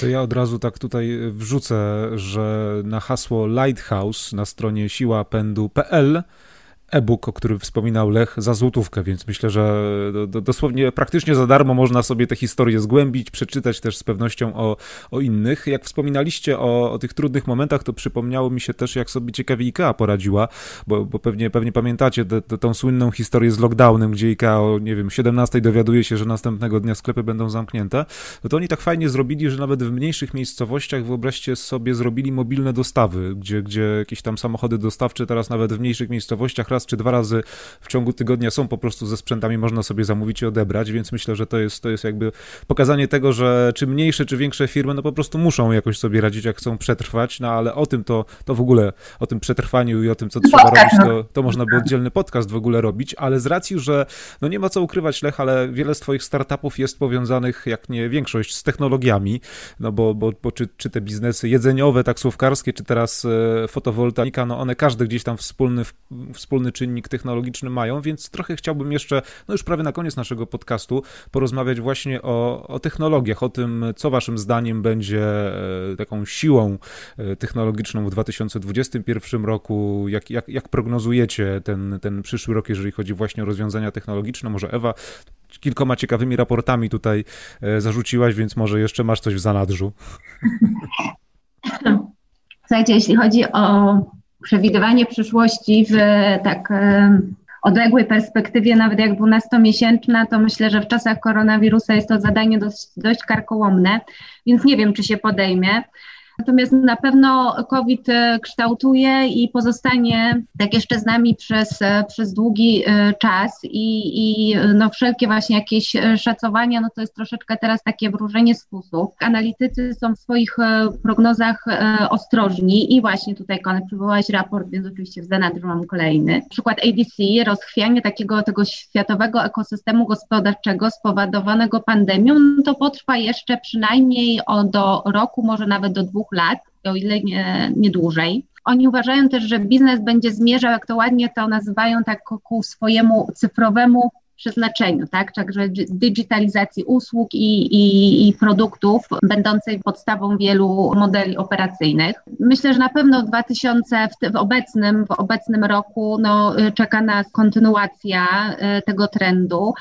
To ja od razu tak tutaj wrzucę, że na hasło Lighthouse na stronie siłapędu.pl e-book, o którym wspominał Lech, za złotówkę, więc myślę, że dosłownie praktycznie za darmo można sobie tę historię zgłębić, przeczytać też z pewnością o, o innych. Jak wspominaliście o, o tych trudnych momentach, to przypomniało mi się też, jak sobie ciekawie IKEA poradziła, bo, bo pewnie, pewnie pamiętacie tę słynną historię z lockdownem, gdzie IKEA o, nie wiem, 17 dowiaduje się, że następnego dnia sklepy będą zamknięte. No to oni tak fajnie zrobili, że nawet w mniejszych miejscowościach, wyobraźcie sobie, zrobili mobilne dostawy, gdzie, gdzie jakieś tam samochody dostawcze teraz nawet w mniejszych miejscowościach raz czy dwa razy w ciągu tygodnia są po prostu ze sprzętami, można sobie zamówić i odebrać, więc myślę, że to jest, to jest jakby pokazanie tego, że czy mniejsze, czy większe firmy, no po prostu muszą jakoś sobie radzić, jak chcą przetrwać, no ale o tym to, to w ogóle, o tym przetrwaniu i o tym, co trzeba robić, to, to można by oddzielny podcast w ogóle robić, ale z racji, że no nie ma co ukrywać, Lech, ale wiele z twoich startupów jest powiązanych, jak nie większość, z technologiami, no bo, bo, bo czy, czy te biznesy jedzeniowe, taksówkarskie, czy teraz e, fotowoltaika, no one każdy gdzieś tam wspólny, wspólny czynnik technologiczny mają, więc trochę chciałbym jeszcze, no już prawie na koniec naszego podcastu, porozmawiać właśnie o, o technologiach, o tym, co waszym zdaniem będzie e, taką siłą e, technologiczną w 2021 roku, jak, jak, jak prognozujecie ten, ten przyszły rok, jeżeli chodzi właśnie o rozwiązania technologiczne. Może Ewa kilkoma ciekawymi raportami tutaj e, zarzuciłaś, więc może jeszcze masz coś w zanadrzu. Słuchajcie, jeśli chodzi o przewidywanie przyszłości w tak odległej perspektywie, nawet jak 12-miesięczna, to myślę, że w czasach koronawirusa jest to zadanie dość, dość karkołomne, więc nie wiem, czy się podejmie. Natomiast na pewno COVID e, kształtuje i pozostanie tak jeszcze z nami przez, e, przez długi e, czas i, i no wszelkie właśnie jakieś szacowania, no to jest troszeczkę teraz takie wróżenie z fusów. Analitycy są w swoich prognozach ostrożni i właśnie tutaj Konrad przywołałeś raport, więc oczywiście w zanadrzu mam kolejny. Przykład ADC, rozchwianie takiego tego światowego ekosystemu gospodarczego spowodowanego pandemią, no to potrwa jeszcze przynajmniej o, do roku, może nawet do dwóch dwóch lat, o ile nie, nie dłużej. Oni uważają też, że biznes będzie zmierzał, jak to ładnie to nazywają, tak ku swojemu cyfrowemu przeznaczeniu, tak? Także digitalizacji usług i, i, i, produktów, będącej podstawą wielu modeli operacyjnych. Myślę, że na pewno w 2000, w, w obecnym, w obecnym roku no, czeka nas kontynuacja e, tego trendu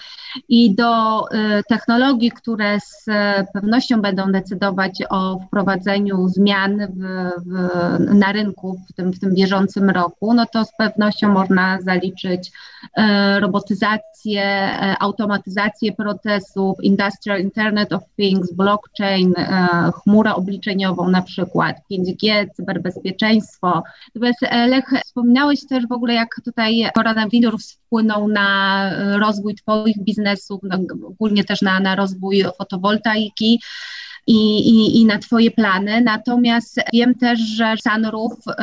i do e, technologii, które z pewnością będą decydować o wprowadzeniu zmian w, w, na rynku w tym, w tym bieżącym roku, no to z pewnością można zaliczyć robotyzację, e, automatyzację procesów, Industrial Internet of Things, blockchain, e, chmurę obliczeniową na przykład, 5G, cyberbezpieczeństwo. Natomiast Lech, wspominałeś też w ogóle, jak tutaj koronawirus wpłynął na rozwój Twoich biznesów, no, ogólnie też na, na rozwój fotowoltaiki i, i, i na Twoje plany. Natomiast wiem też, że Sunroof y,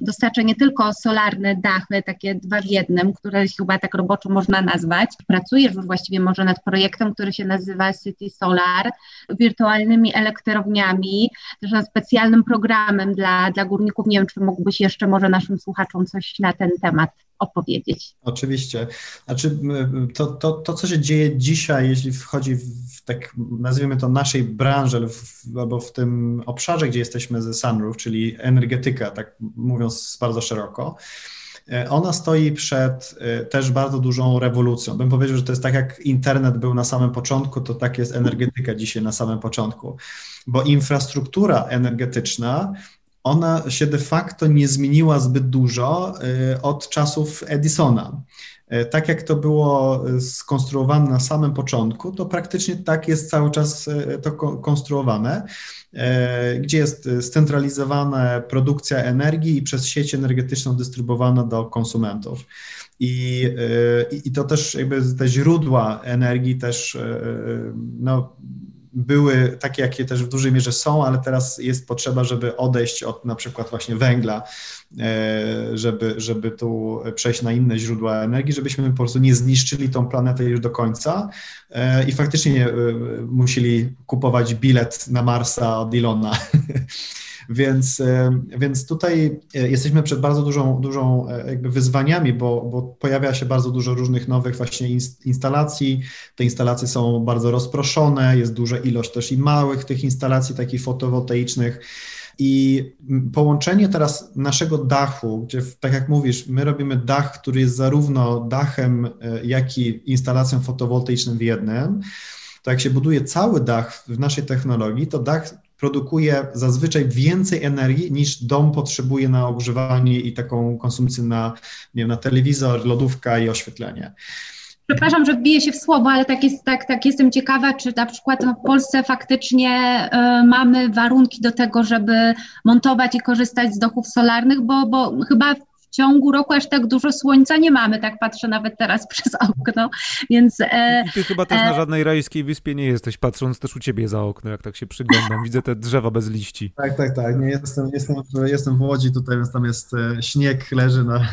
dostarcza nie tylko solarne dachy, takie dwa w jednym, które chyba tak roboczo można nazwać. Pracujesz już właściwie może nad projektem, który się nazywa City Solar, wirtualnymi elektrowniami, też nad specjalnym programem dla, dla górników. Nie wiem, czy mógłbyś jeszcze może naszym słuchaczom coś na ten temat opowiedzieć. Oczywiście. Znaczy, to, to, to co się dzieje dzisiaj, jeśli wchodzi w tak, nazwijmy to naszej branży, albo w tym obszarze, gdzie jesteśmy ze Sunroof, czyli energetyka, tak mówiąc bardzo szeroko, e, ona stoi przed e, też bardzo dużą rewolucją. Bym powiedział, że to jest tak jak internet był na samym początku, to tak jest energetyka dzisiaj na samym początku, bo infrastruktura energetyczna ona się de facto nie zmieniła zbyt dużo y, od czasów Edisona. Y, tak jak to było skonstruowane na samym początku, to praktycznie tak jest cały czas to konstruowane, gdzie jest scentralizowana produkcja energii i przez sieć energetyczną dystrybuowana do konsumentów. I, i to też jakby te źródła energii też no, były takie, jakie też w dużej mierze są, ale teraz jest potrzeba, żeby odejść od na przykład właśnie węgla, e, żeby, żeby tu przejść na inne źródła energii, żebyśmy po prostu nie zniszczyli tą planetę już do końca e, i faktycznie e, musieli kupować bilet na Marsa od Ilona. Więc, e, więc tutaj e, jesteśmy przed bardzo dużą, dużą e, jakby wyzwaniami, bo, bo pojawia się bardzo dużo różnych nowych właśnie instalacji. Te instalacje są bardzo rozproszone, jest duża ilość też i małych tych instalacji takich fotowoltaicznych. I połączenie teraz naszego dachu, gdzie, tak jak mówisz, my robimy dach, który jest zarówno dachem, jak i instalacją fotowoltaiczną w jednym, to jak się buduje cały dach w naszej technologii, to dach produkuje zazwyczaj więcej energii niż dom potrzebuje na ogrzewanie i taką konsumpcję na, nie wiem, na telewizor, lodówka i oświetlenie. Przepraszam, że wbiję się w słowo, ale tak, jest, tak, tak jestem ciekawa, czy na przykład w Polsce faktycznie y, mamy warunki do tego, żeby montować i korzystać z dochów solarnych, bo, bo chyba ciągu roku aż tak dużo słońca nie mamy, tak patrzę nawet teraz przez okno, więc... E, I ty chyba też e, na żadnej rajskiej wyspie nie jesteś, patrząc też u ciebie za okno, jak tak się przyglądam, widzę te drzewa bez liści. Tak, tak, tak, nie, jestem, jestem, jestem w Łodzi tutaj, więc tam jest e, śnieg, leży na...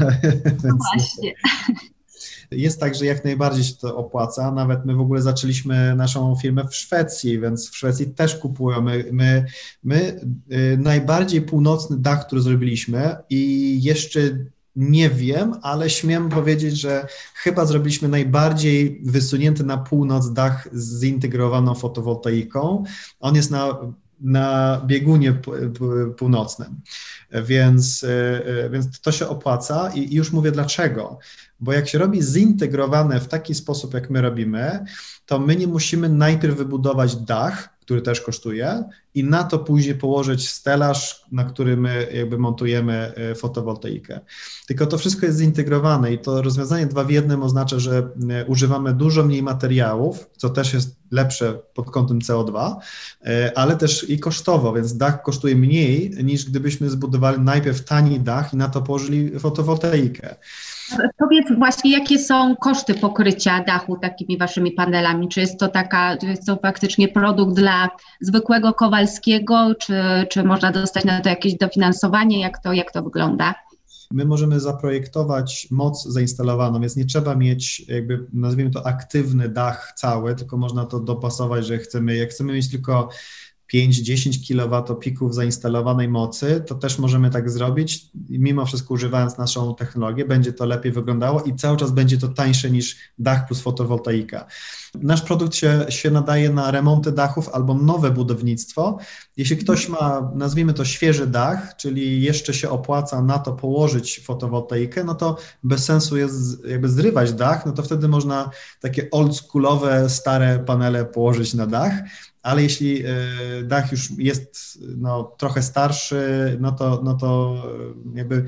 No właśnie. Jest tak, że jak najbardziej się to opłaca. Nawet my w ogóle zaczęliśmy naszą firmę w Szwecji, więc w Szwecji też kupują. My, my, my y, najbardziej północny dach, który zrobiliśmy i jeszcze nie wiem, ale śmiem powiedzieć, że chyba zrobiliśmy najbardziej wysunięty na północ dach z zintegrowaną fotowoltaiką. On jest na, na biegunie północnym, więc, y, y, więc to się opłaca i już mówię dlaczego bo jak się robi zintegrowane w taki sposób, jak my robimy, to my nie musimy najpierw wybudować dach, który też kosztuje, i na to później położyć stelaż, na który my jakby montujemy e, fotowoltaikę. Tylko to wszystko jest zintegrowane i to rozwiązanie dwa w jednym oznacza, że e, używamy dużo mniej materiałów, co też jest lepsze pod kątem CO2, e, ale też i kosztowo, więc dach kosztuje mniej niż gdybyśmy zbudowali najpierw tani dach i na to położyli fotowoltaikę. Powiedz właśnie, jakie są koszty pokrycia dachu takimi waszymi panelami? Czy jest to taka, czy jest to faktycznie produkt dla zwykłego Kowalskiego, czy, czy można dostać na to jakieś dofinansowanie? Jak to, jak to wygląda? My możemy zaprojektować moc zainstalowaną, więc nie trzeba mieć jakby, nazwijmy to aktywny dach cały, tylko można to dopasować, że chcemy, jak chcemy mieć tylko 5-10 kW pików zainstalowanej mocy, to też możemy tak zrobić. Mimo wszystko używając naszą technologię, będzie to lepiej wyglądało i cały czas będzie to tańsze niż dach plus fotowoltaika. Nasz produkt się, się nadaje na remonty dachów albo nowe budownictwo. Jeśli ktoś ma, nazwijmy to świeży dach, czyli jeszcze się opłaca na to położyć fotowoltaikę, no to bez sensu jest jakby zrywać dach, no to wtedy można takie oldschoolowe, stare panele położyć na dach ale jeśli e, dach już jest no, trochę starszy, no to, no to e, jakby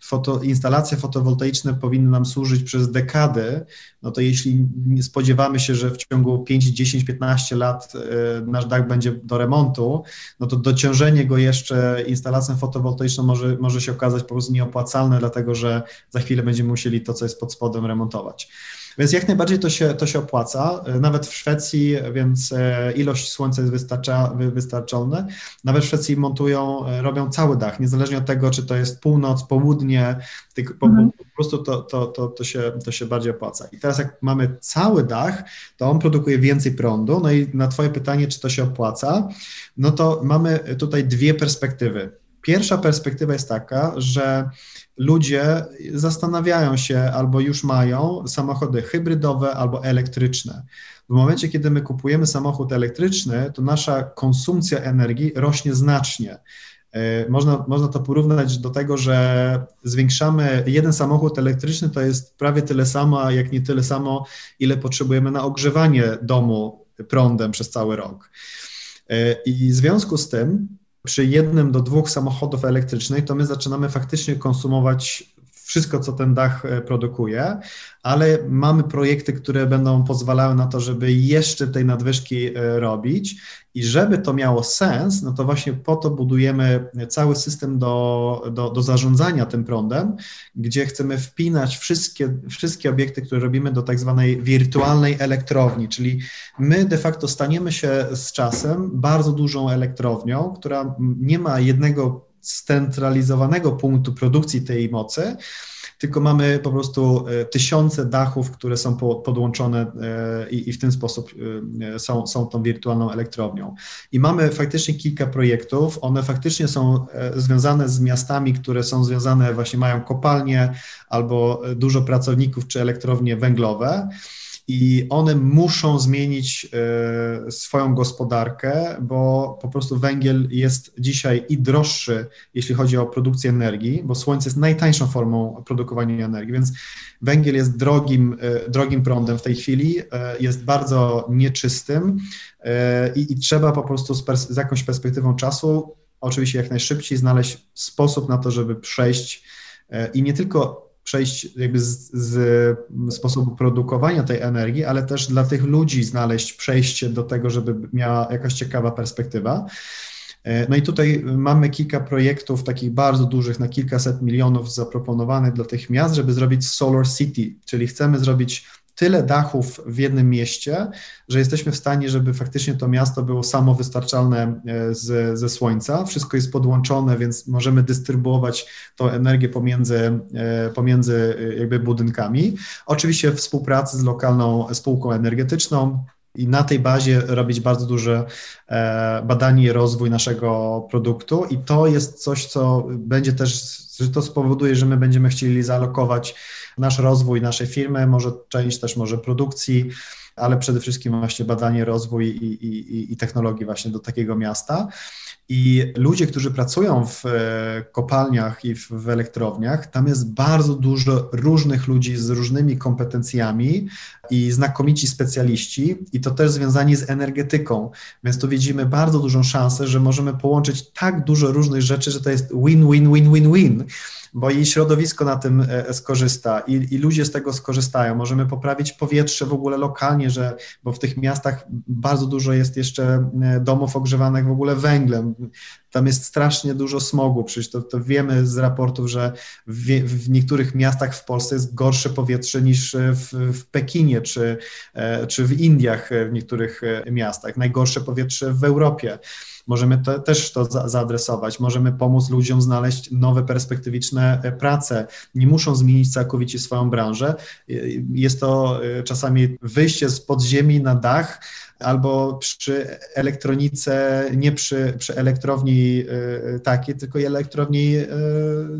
foto, instalacje fotowoltaiczne powinny nam służyć przez dekady, no to jeśli spodziewamy się, że w ciągu 5, 10, 15 lat e, nasz dach będzie do remontu, no to dociążenie go jeszcze instalacją fotowoltaiczną może, może się okazać po prostu nieopłacalne, dlatego że za chwilę będziemy musieli to, co jest pod spodem, remontować. Więc jak najbardziej to się, to się opłaca. Nawet w Szwecji, więc e, ilość słońca jest wystarcza, wystarczalna. Nawet w Szwecji montują, e, robią cały dach, niezależnie od tego, czy to jest północ, południe, po, mhm. po prostu to, to, to, to, się, to się bardziej opłaca. I teraz jak mamy cały dach, to on produkuje więcej prądu. No i na Twoje pytanie, czy to się opłaca, no to mamy tutaj dwie perspektywy. Pierwsza perspektywa jest taka, że ludzie zastanawiają się albo już mają samochody hybrydowe albo elektryczne. W momencie, kiedy my kupujemy samochód elektryczny, to nasza konsumpcja energii rośnie znacznie. E, można, można to porównać do tego, że zwiększamy jeden samochód elektryczny, to jest prawie tyle samo, jak nie tyle samo, ile potrzebujemy na ogrzewanie domu prądem przez cały rok. E, I w związku z tym przy jednym do dwóch samochodów elektrycznych, to my zaczynamy faktycznie konsumować wszystko, co ten dach e, produkuje, ale mamy projekty, które będą pozwalały na to, żeby jeszcze tej nadwyżki e, robić. I żeby to miało sens, no to właśnie po to budujemy cały system do, do, do zarządzania tym prądem, gdzie chcemy wpinać wszystkie, wszystkie obiekty, które robimy do tak zwanej wirtualnej elektrowni, czyli my de facto staniemy się z czasem bardzo dużą elektrownią, która nie ma jednego scentralizowanego punktu produkcji tej mocy, tylko mamy po prostu e, tysiące dachów, które są podłączone e, i, w ten sposób e, są, są tą wirtualną elektrownią. I mamy faktycznie kilka projektów, one faktycznie są związane z miastami, które są związane, właśnie mają kopalnie albo dużo pracowników czy elektrownie węglowe i one muszą zmienić e, swoją gospodarkę, bo po prostu węgiel jest dzisiaj i droższy, jeśli chodzi o produkcję energii, bo słońce jest najtańszą formą produkowania energii, więc węgiel jest drogim, e, drogim prądem w tej chwili, e, jest bardzo nieczystym i, trzeba po prostu z, z jakąś perspektywą czasu, oczywiście jak najszybciej, znaleźć sposób na to, żeby przejść i nie tylko przejść jakby z, z, sposobu produkowania tej energii, ale też dla tych ludzi znaleźć przejście do tego, żeby miała jakaś ciekawa perspektywa. E, no i tutaj mamy kilka projektów takich bardzo dużych, na kilkaset milionów zaproponowanych dla tych miast, żeby zrobić Solar City, czyli chcemy zrobić tyle dachów w jednym mieście, że jesteśmy w stanie, żeby faktycznie to miasto było samowystarczalne e, z, ze słońca. Wszystko jest podłączone, więc możemy dystrybuować tą energię pomiędzy, e, pomiędzy e, jakby budynkami. Oczywiście w współpracy z lokalną spółką energetyczną, i na tej bazie robić bardzo duże badanie i rozwój naszego produktu. I to jest coś, co będzie też, że to spowoduje, że my będziemy chcieli zalokować nasz rozwój naszej firmy, może część też może produkcji, ale przede wszystkim właśnie badanie, rozwój i, i, i technologii właśnie do takiego miasta. I ludzie, którzy pracują w e, kopalniach i w, w, elektrowniach, tam jest bardzo dużo różnych ludzi z różnymi kompetencjami i znakomici specjaliści, i to też związani z energetyką. Więc tu widzimy bardzo dużą szansę, że możemy połączyć tak dużo różnych rzeczy, że to jest win-win-win-win-win bo i środowisko na tym e, skorzysta i, i, ludzie z tego skorzystają. Możemy poprawić powietrze w ogóle lokalnie, że, bo w tych miastach bardzo dużo jest jeszcze e, domów ogrzewanych w ogóle węglem. Tam jest strasznie dużo smogu, przecież to, to wiemy z raportów, że w, w, niektórych miastach w Polsce jest gorsze powietrze niż w, w Pekinie czy, e, czy w Indiach w niektórych miastach. Najgorsze powietrze w Europie. możemy to, też to za, zaadresować, możemy pomóc ludziom znaleźć nowe perspektywiczne prace, nie muszą zmienić całkowicie swoją branżę. Jest to czasami wyjście z podziemi na dach, albo przy elektronice, nie przy, przy elektrowni y, takiej, tylko elektrowni y,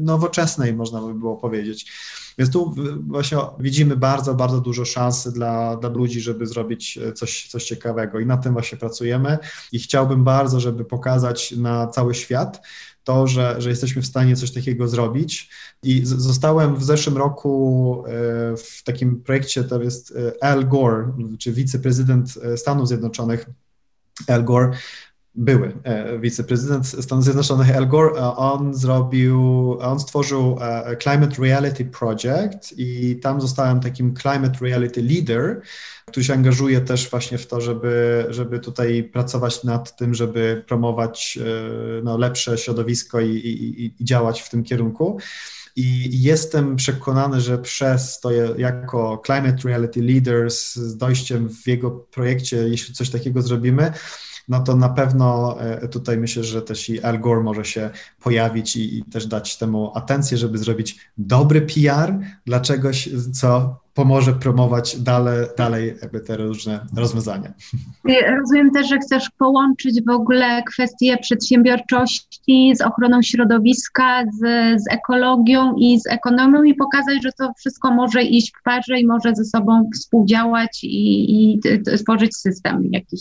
nowoczesnej, można by było powiedzieć. Więc tu właśnie widzimy bardzo, bardzo dużo szansy dla, dla ludzi, żeby zrobić coś, coś ciekawego i na tym właśnie pracujemy i chciałbym bardzo, żeby pokazać na cały świat, to, że, że jesteśmy w stanie coś takiego zrobić. I zostałem w zeszłym roku e, w takim projekcie, to jest e, Al Gore, czy wiceprezydent e, Stanów Zjednoczonych, Al Gore, były wiceprezydent Stanów Zjednoczonych Al Gore, on zrobił, on stworzył Climate Reality Project i tam zostałem takim Climate Reality Leader, który się angażuje też właśnie w to, żeby, żeby tutaj pracować nad tym, żeby promować e, no, lepsze środowisko i, i, i działać w tym kierunku. I jestem przekonany, że przez to jako Climate Reality Leaders z dojściem w jego projekcie, jeśli coś takiego zrobimy, no to na pewno e, tutaj myślę, że też i Al Gore może się pojawić i, i też dać temu atencję, żeby zrobić dobry PR dla czegoś, co pomoże promować dalej, dalej jakby te różne rozwiązania. Rozumiem też, że chcesz połączyć w ogóle kwestie przedsiębiorczości z ochroną środowiska, z, z ekologią i z ekonomią i pokazać, że to wszystko może iść w parze i może ze sobą współdziałać i, i tworzyć system jakiś.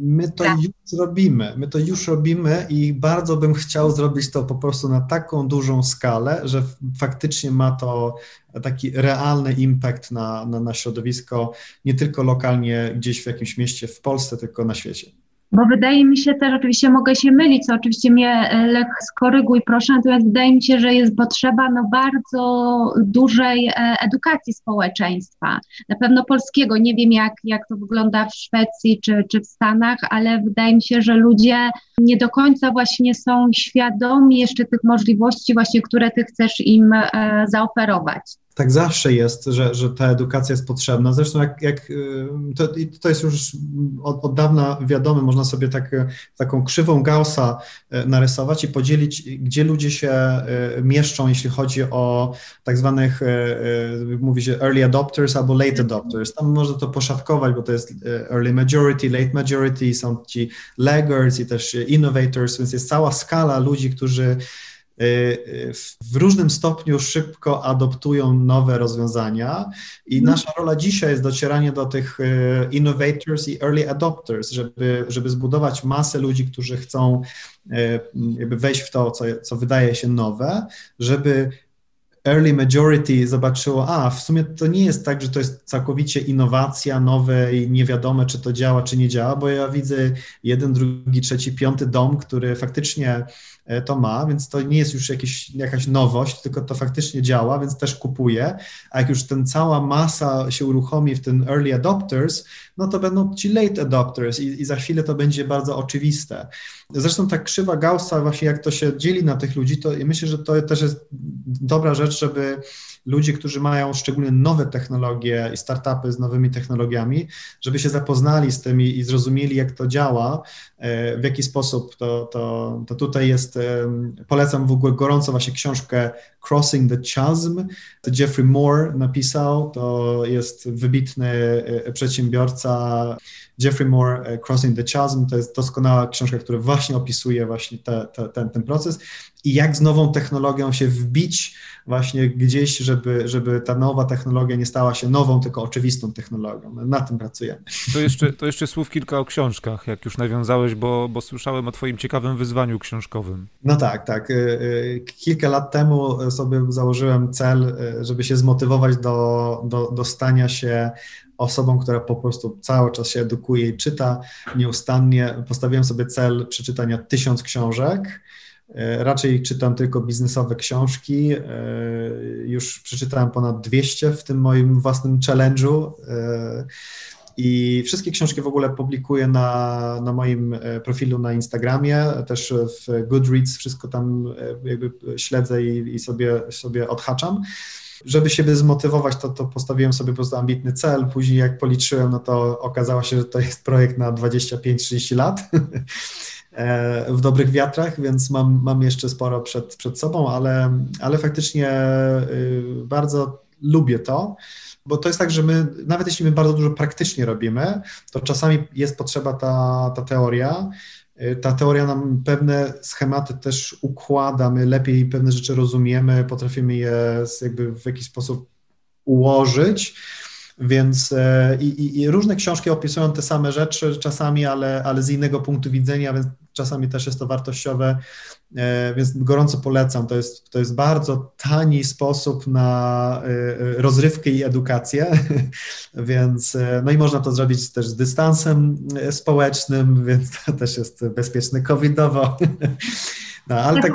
My to tak. Już robimy, my to już robimy i bardzo bym chciał zrobić to po prostu na taką dużą skalę, że faktycznie ma to taki realny impact na, na, na środowisko, nie tylko lokalnie gdzieś w jakimś mieście w Polsce, tylko na świecie. Bo wydaje mi się też, oczywiście mogę się mylić, co oczywiście mnie e, Lech skoryguj proszę, natomiast wydaje mi się, że jest potrzeba no bardzo dużej e, edukacji społeczeństwa, na pewno polskiego, nie wiem jak, jak to wygląda w Szwecji czy, czy w Stanach, ale wydaje mi się, że ludzie nie do końca właśnie są świadomi jeszcze tych możliwości właśnie, które ty chcesz im e, zaoferować tak zawsze jest, że, że ta edukacja jest potrzebna. Zresztą jak, jak y, to, to jest już od, od dawna wiadome, można sobie tak, taką krzywą Gaussa y, narysować i podzielić, gdzie ludzie się y, mieszczą, jeśli chodzi o tak zwanych, mówi się early adopters albo late adopters. Tam można to poszatkować, bo to jest early majority, late majority, są ci laggards i też innovators, więc jest cała skala ludzi, którzy Y, y, w różnym stopniu szybko adoptują nowe rozwiązania i mhm. nasza rola dzisiaj jest docieranie do tych y, innovators i early adopters, żeby, żeby zbudować masę ludzi, którzy chcą jakby wejść w to, co, co wydaje się nowe, żeby early majority zobaczyło, a w sumie to nie jest tak, że to jest całkowicie innowacja nowe i nie wiadomo, czy to działa, czy nie działa, bo ja widzę jeden, drugi, trzeci, piąty dom, który faktycznie to ma, więc to nie jest już jakieś, jakaś nowość, tylko to faktycznie działa, więc też kupuję. A jak już ten cała masa się uruchomi w ten early adopters, no to będą ci late adopters i, i za chwilę to będzie bardzo oczywiste. Zresztą ta krzywa Gaussa, właśnie jak to się dzieli na tych ludzi, to myślę, że to też jest dobra rzecz, żeby ludzie, którzy mają szczególnie nowe technologie i startupy z nowymi technologiami, żeby się zapoznali z tym i zrozumieli, jak to działa, e, w jaki sposób to, to, to tutaj jest. Polecam w ogóle gorąco właśnie książkę Crossing the Chasm. Jeffrey Moore napisał, to jest wybitny e, przedsiębiorca. Jeffrey Moore, e, Crossing the Chasm, to jest doskonała książka, która właśnie opisuje właśnie te, te, ten, ten proces i jak z nową technologią się wbić właśnie gdzieś, żeby, żeby ta nowa technologia nie stała się nową, tylko oczywistą technologią. Na tym pracujemy. To jeszcze, to jeszcze słów kilka o książkach, jak już nawiązałeś, bo, bo słyszałem o twoim ciekawym wyzwaniu książkowym. No tak, tak. Y, y, kilka lat temu sobie założyłem cel, y, żeby się zmotywować do, do, do stania się osobą, która po prostu cały czas się edukuje i czyta nieustannie. Postawiłem sobie cel przeczytania tysiąc książek raczej czytam tylko biznesowe książki. E, już przeczytałem ponad 200 w tym moim własnym challenge'u. E, I wszystkie książki w ogóle publikuję na, na moim profilu na Instagramie, też w Goodreads, wszystko tam jakby śledzę i, i sobie, sobie odhaczam. Żeby siebie zmotywować, to, to postawiłem sobie po prostu ambitny cel. Później jak policzyłem, no to okazało się, że to jest projekt na 25-30 lat. e, w dobrych wiatrach, więc mam, mam jeszcze sporo przed, przed sobą, ale, ale faktycznie y, bardzo lubię to, bo to jest tak, że my, nawet jeśli my bardzo dużo praktycznie robimy, to czasami jest potrzeba ta, ta teoria. Y, ta teoria nam pewne schematy też układa, my lepiej pewne rzeczy rozumiemy, potrafimy je jakby w jakiś sposób ułożyć. Więc e, i, i, różne książki opisują te same rzeczy czasami, ale, ale z innego punktu widzenia, więc czasami też jest to wartościowe, e, więc gorąco polecam. To jest, to jest bardzo tani sposób na e, rozrywkę i edukację, więc no i można to zrobić też z dystansem społecznym, więc to też jest bezpieczne covidowo. No, ale tak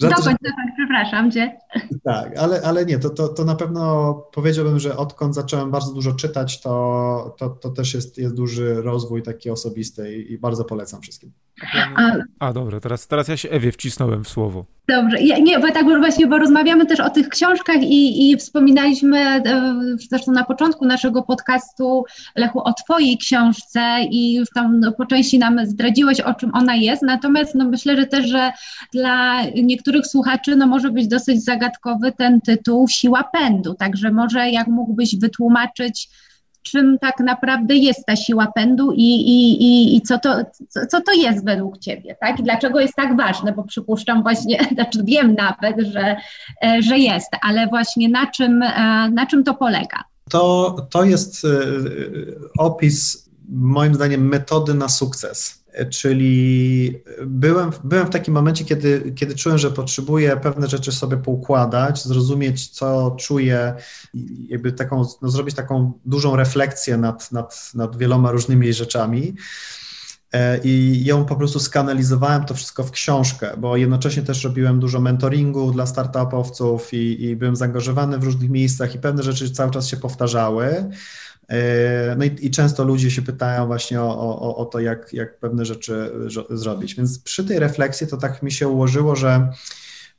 Dokończ, dokończ, przepraszam cię. Tak, ale, ale nie, to, to, to na pewno powiedziałbym, że odkąd zacząłem bardzo dużo czytać, to, to, to też jest, jest duży rozwój taki osobisty i, i bardzo polecam wszystkim. A, A dobra, teraz, teraz ja się Ewie wcisnąłem w słowo. Dobrze, ja, nie, bo tak właśnie, bo rozmawiamy też o tych książkach i, i wspominaliśmy e, zresztą na początku naszego podcastu, Lechu, o Twojej książce i już tam no, po części nam zdradziłeś, o czym ona jest, natomiast no, myślę, że też, że dla niektórych słuchaczy no, może być dosyć zagadkowy ten tytuł Siła Pędu, także może jak mógłbyś wytłumaczyć, czym tak naprawdę jest ta siła pędu i, i, i, i co, to, co, co to jest według Ciebie, tak? I dlaczego jest tak ważne, bo przypuszczam właśnie, znaczy wiem nawet, że, e, że jest, ale właśnie na czym, e, na czym to polega? To, to jest e, opis, moim zdaniem, metody na sukces czyli byłem, byłem w takim momencie, kiedy, kiedy czułem, że potrzebuję pewne rzeczy sobie poukładać, zrozumieć, co czuję, jakby taką, no, zrobić taką dużą refleksję nad, nad, nad wieloma różnymi rzeczami. E, I ją po prostu skanalizowałem to wszystko w książkę, bo jednocześnie też robiłem dużo mentoringu dla startupowców i, i byłem zaangażowany w różnych miejscach i pewne rzeczy cały czas się powtarzały. E, no i, i, często ludzie się pytają właśnie o, o, o to, jak, jak pewne rzeczy zrobić. Więc przy tej refleksji to tak mi się ułożyło, że,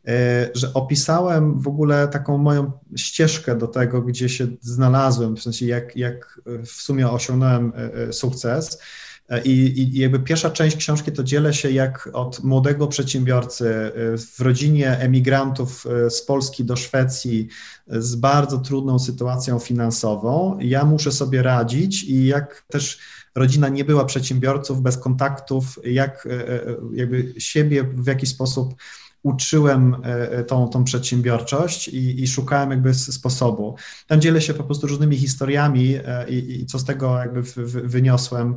e, że opisałem w ogóle taką moją ścieżkę do tego, gdzie się znalazłem, w sensie jak, jak w sumie osiągnąłem e, sukces. I, I, jakby pierwsza część książki to dzielę się jak od młodego przedsiębiorcy y, w rodzinie emigrantów y, z Polski do Szwecji z bardzo trudną sytuacją finansową. Ja muszę sobie radzić i jak też rodzina nie była przedsiębiorców bez kontaktów, jak jakby siebie w jakiś sposób uczyłem e, e, tą, tą przedsiębiorczość i, i, szukałem jakby sposobu. Tam dzielę się po prostu różnymi historiami e, i, i co z tego jakby w, w, wyniosłem,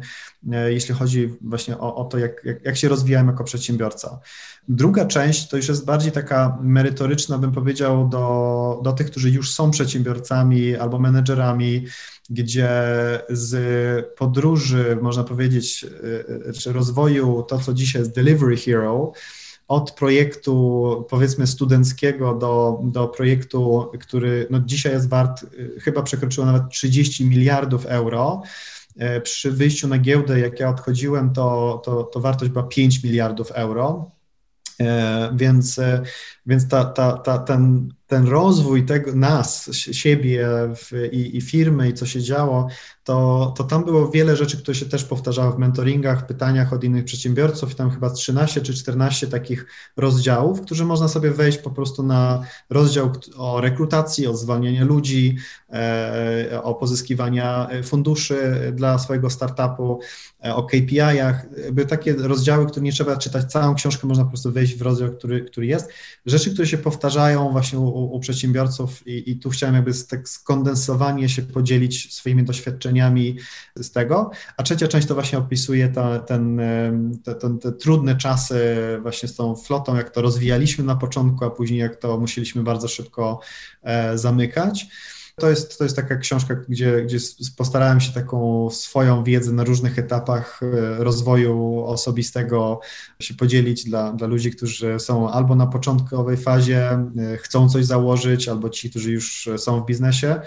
jeśli chodzi właśnie o, o to, jak, jak, jak się rozwijałem jako przedsiębiorca. Druga część to już jest bardziej taka merytoryczna, bym powiedział, do, do tych, którzy już są przedsiębiorcami albo menedżerami, gdzie z podróży, można powiedzieć, czy rozwoju to, co dzisiaj jest Delivery Hero, od projektu powiedzmy studenckiego do, do projektu, który no, dzisiaj jest wart, y, chyba przekroczyło nawet 30 miliardów euro. E, przy wyjściu na giełdę, jak ja odchodziłem, to, to, to wartość była 5 miliardów euro. E, więc, e, więc ta, ta, ta, ten, ten rozwój tego, nas, siebie w, i, i firmy i co się działo, to, to tam było wiele rzeczy, które się też powtarzały w mentoringach, pytaniach od innych przedsiębiorców i tam chyba 13 czy 14 takich rozdziałów, którzy można sobie wejść po prostu na rozdział o rekrutacji, o zwalnianiu ludzi, e, o pozyskiwania funduszy dla swojego startupu, e, o KPI-ach. Były takie rozdziały, które nie trzeba czytać całą książkę, można po prostu wejść w rozdział, który, który jest. Rzeczy, które się powtarzają właśnie u, u przedsiębiorców i, i tu chciałem jakby tak skondensowanie się podzielić swoimi doświadczeniami z tego, a trzecia część to właśnie opisuje ta, ten, te, te, trudne czasy właśnie z tą flotą, jak to rozwijaliśmy na początku, a później jak to musieliśmy bardzo szybko e, zamykać. To jest, to jest taka książka, gdzie, gdzie postarałem się taką swoją wiedzę na różnych etapach e, rozwoju osobistego się podzielić dla, dla ludzi, którzy są albo na początkowej fazie, e, chcą coś założyć, albo ci, którzy już są w biznesie.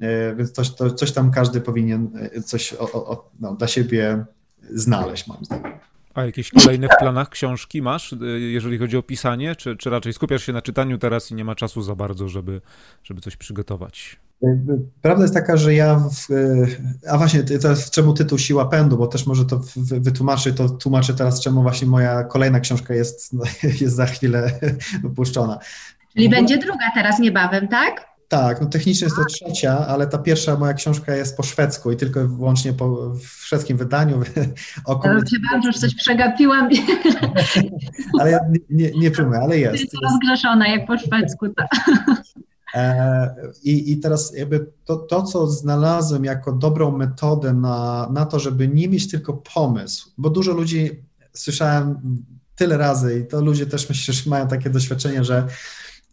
E, więc coś, to, coś tam każdy powinien coś o, o, no, dla siebie znaleźć, moim zdaniem. A jakieś kolejne w planach książki masz, jeżeli chodzi o pisanie, czy, czy raczej skupiasz się na czytaniu teraz i nie ma czasu za bardzo, żeby, żeby coś przygotować? Prawda jest taka, że ja, w, a właśnie teraz czemu tytuł Siła Pędu, bo też może to wytłumaczy, to tłumaczę teraz, czemu właśnie moja kolejna książka jest, jest za chwilę opuszczona. Czyli będzie druga teraz niebawem, tak? Tak, no technicznie jest to trzecia, ale ta pierwsza moja książka jest po szwedzku i tylko i wyłącznie po, szwedzkim wydaniu. O komunikacji... Ja że coś przegapiłam. ale ja nie, nie, nie ale jest. Jest rozgrzeszona jak po szwedzku. Tak. E, I, I teraz jakby to, to, co znalazłem jako dobrą metodę na, na to, żeby nie mieć tylko pomysł, bo dużo ludzi słyszałem tyle razy i to ludzie też myślę, że mają takie doświadczenie, że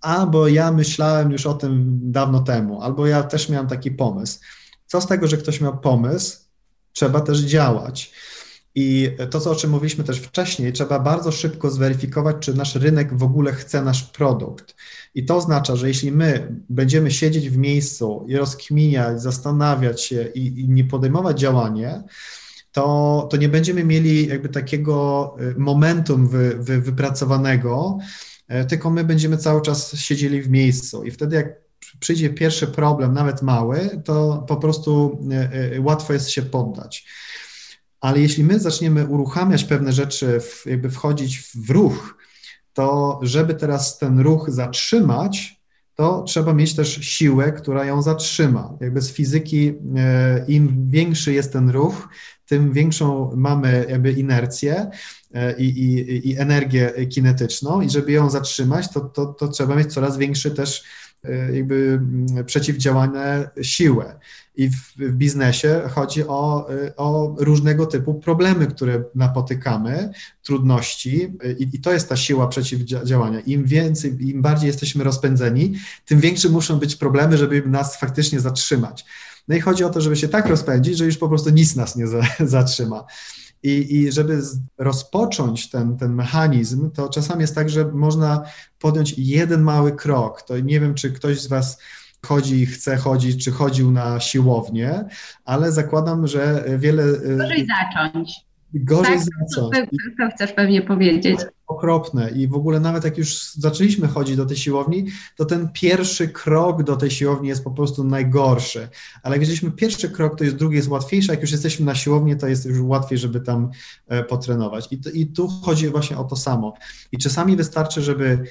albo ja myślałem już o tym dawno temu, albo ja też miałem taki pomysł. Co z tego, że ktoś miał pomysł, trzeba też działać. I to, co o czym mówiliśmy też wcześniej, trzeba bardzo szybko zweryfikować, czy nasz rynek w ogóle chce nasz produkt. I to oznacza, że jeśli my będziemy siedzieć w miejscu i rozkminiać, zastanawiać się i, i nie podejmować działania, to, to nie będziemy mieli jakby takiego y, momentum wy, wy, wypracowanego, e, tylko my będziemy cały czas siedzieli w miejscu. I wtedy, jak przyjdzie pierwszy problem, nawet mały, to po prostu e, e, łatwo jest się poddać. Ale jeśli my zaczniemy uruchamiać pewne rzeczy, jakby wchodzić w ruch, to żeby teraz ten ruch zatrzymać, to trzeba mieć też siłę, która ją zatrzyma. Jakby z fizyki, e, im większy jest ten ruch, tym większą mamy jakby inercję e, i, i, i energię kinetyczną i żeby ją zatrzymać, to, to, to trzeba mieć coraz większy też e, jakby przeciwdziałane siłę i w, w biznesie chodzi o, o, różnego typu problemy, które napotykamy, trudności i, i, to jest ta siła przeciwdziałania. Im więcej, im bardziej jesteśmy rozpędzeni, tym większe muszą być problemy, żeby nas faktycznie zatrzymać. No i chodzi o to, żeby się tak rozpędzić, że już po prostu nic nas nie za, zatrzyma. I, I żeby rozpocząć ten, ten mechanizm, to czasami jest tak, że można podjąć jeden mały krok. To nie wiem, czy ktoś z Was chodzi, chce chodzić, czy chodził na siłownię, ale zakładam, że wiele. Y, Gorzej zacząć. Gorzej tak, zacząć. To chcesz pewnie powiedzieć. Okropne. I w ogóle nawet jak już zaczęliśmy chodzić do tej siłowni, to ten pierwszy krok do tej siłowni jest po prostu najgorszy. Ale jak wzięliśmy pierwszy krok, to jest drugi jest łatwiejszy. Jak już jesteśmy na siłowni, to jest już łatwiej, żeby tam e, potrenować. I, to, I tu chodzi właśnie o to samo. I czasami wystarczy, żeby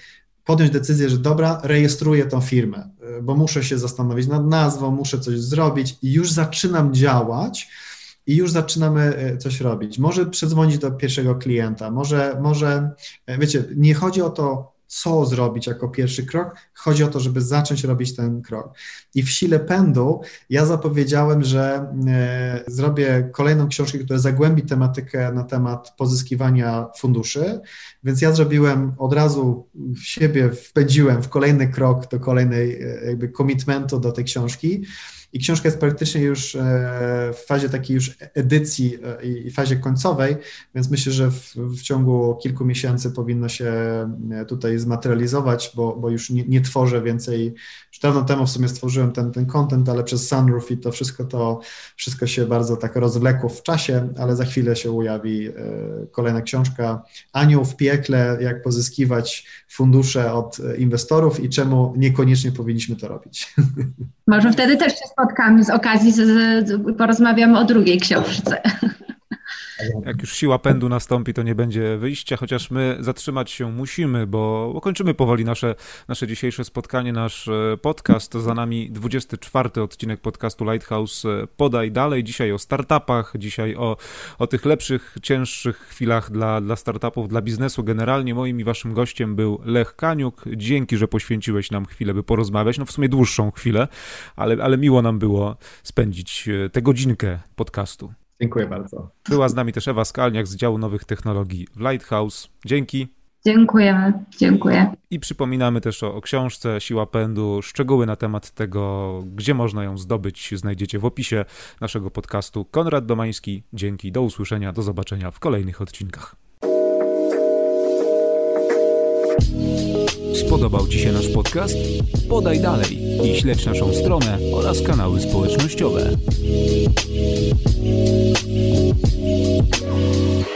podjąć decyzję, że dobra, rejestruję tą firmę, bo muszę się zastanowić nad nazwą, muszę coś zrobić i już zaczynam działać i już zaczynamy y, coś robić. Może przedzwonić do pierwszego klienta, może, może, y, wiecie, nie chodzi o to, co zrobić jako pierwszy krok. Chodzi o to, żeby zacząć robić ten krok. I w sile pędu ja zapowiedziałem, że e, zrobię kolejną książkę, która zagłębi tematykę na temat pozyskiwania funduszy, więc ja zrobiłem od razu siebie, wpędziłem w kolejny krok do kolejnej e, jakby commitmentu do tej książki. I książka jest praktycznie już e, w fazie takiej już edycji e, i fazie końcowej, więc myślę, że w, w ciągu kilku miesięcy powinno się e, tutaj zmaterializować, bo, bo już nie, nie tworzę więcej. Już dawno temu w sumie stworzyłem ten, ten content, ale przez Sunroof i to wszystko to wszystko się bardzo tak rozwlekło w czasie, ale za chwilę się ujawi kolejna książka Anioł w piekle, jak pozyskiwać fundusze od inwestorów i czemu niekoniecznie powinniśmy to robić. Może wtedy też się spotkamy z okazji, z, z, porozmawiamy o drugiej książce. Jak już siła pędu nastąpi, to nie będzie wyjścia, chociaż my zatrzymać się musimy, bo kończymy powoli nasze, nasze dzisiejsze spotkanie, nasz e, podcast. To za nami 24 odcinek podcastu Lighthouse e, Podaj Dalej. Dzisiaj o startupach, dzisiaj o, o tych lepszych, cięższych chwilach dla, dla startupów, dla biznesu generalnie. Moim i waszym gościem był Lech Kaniuk. Dzięki, że poświęciłeś nam chwilę, by porozmawiać. No w sumie dłuższą chwilę, ale, ale miło nam było spędzić e, tę godzinkę podcastu. Dziękuję bardzo. Była z nami też Ewa Skalniak z działu nowych technologii w Lighthouse. Dzięki. Dziękujemy, dziękuję. I przypominamy też o, o, książce Siła Pędu. Szczegóły na temat tego, gdzie można ją zdobyć, znajdziecie w opisie naszego podcastu. Konrad Domański, dzięki, do usłyszenia, do zobaczenia w kolejnych odcinkach. Spodobał Ci się nasz podcast? Podaj dalej i śledź naszą stronę oraz kanały społecznościowe. Thank you.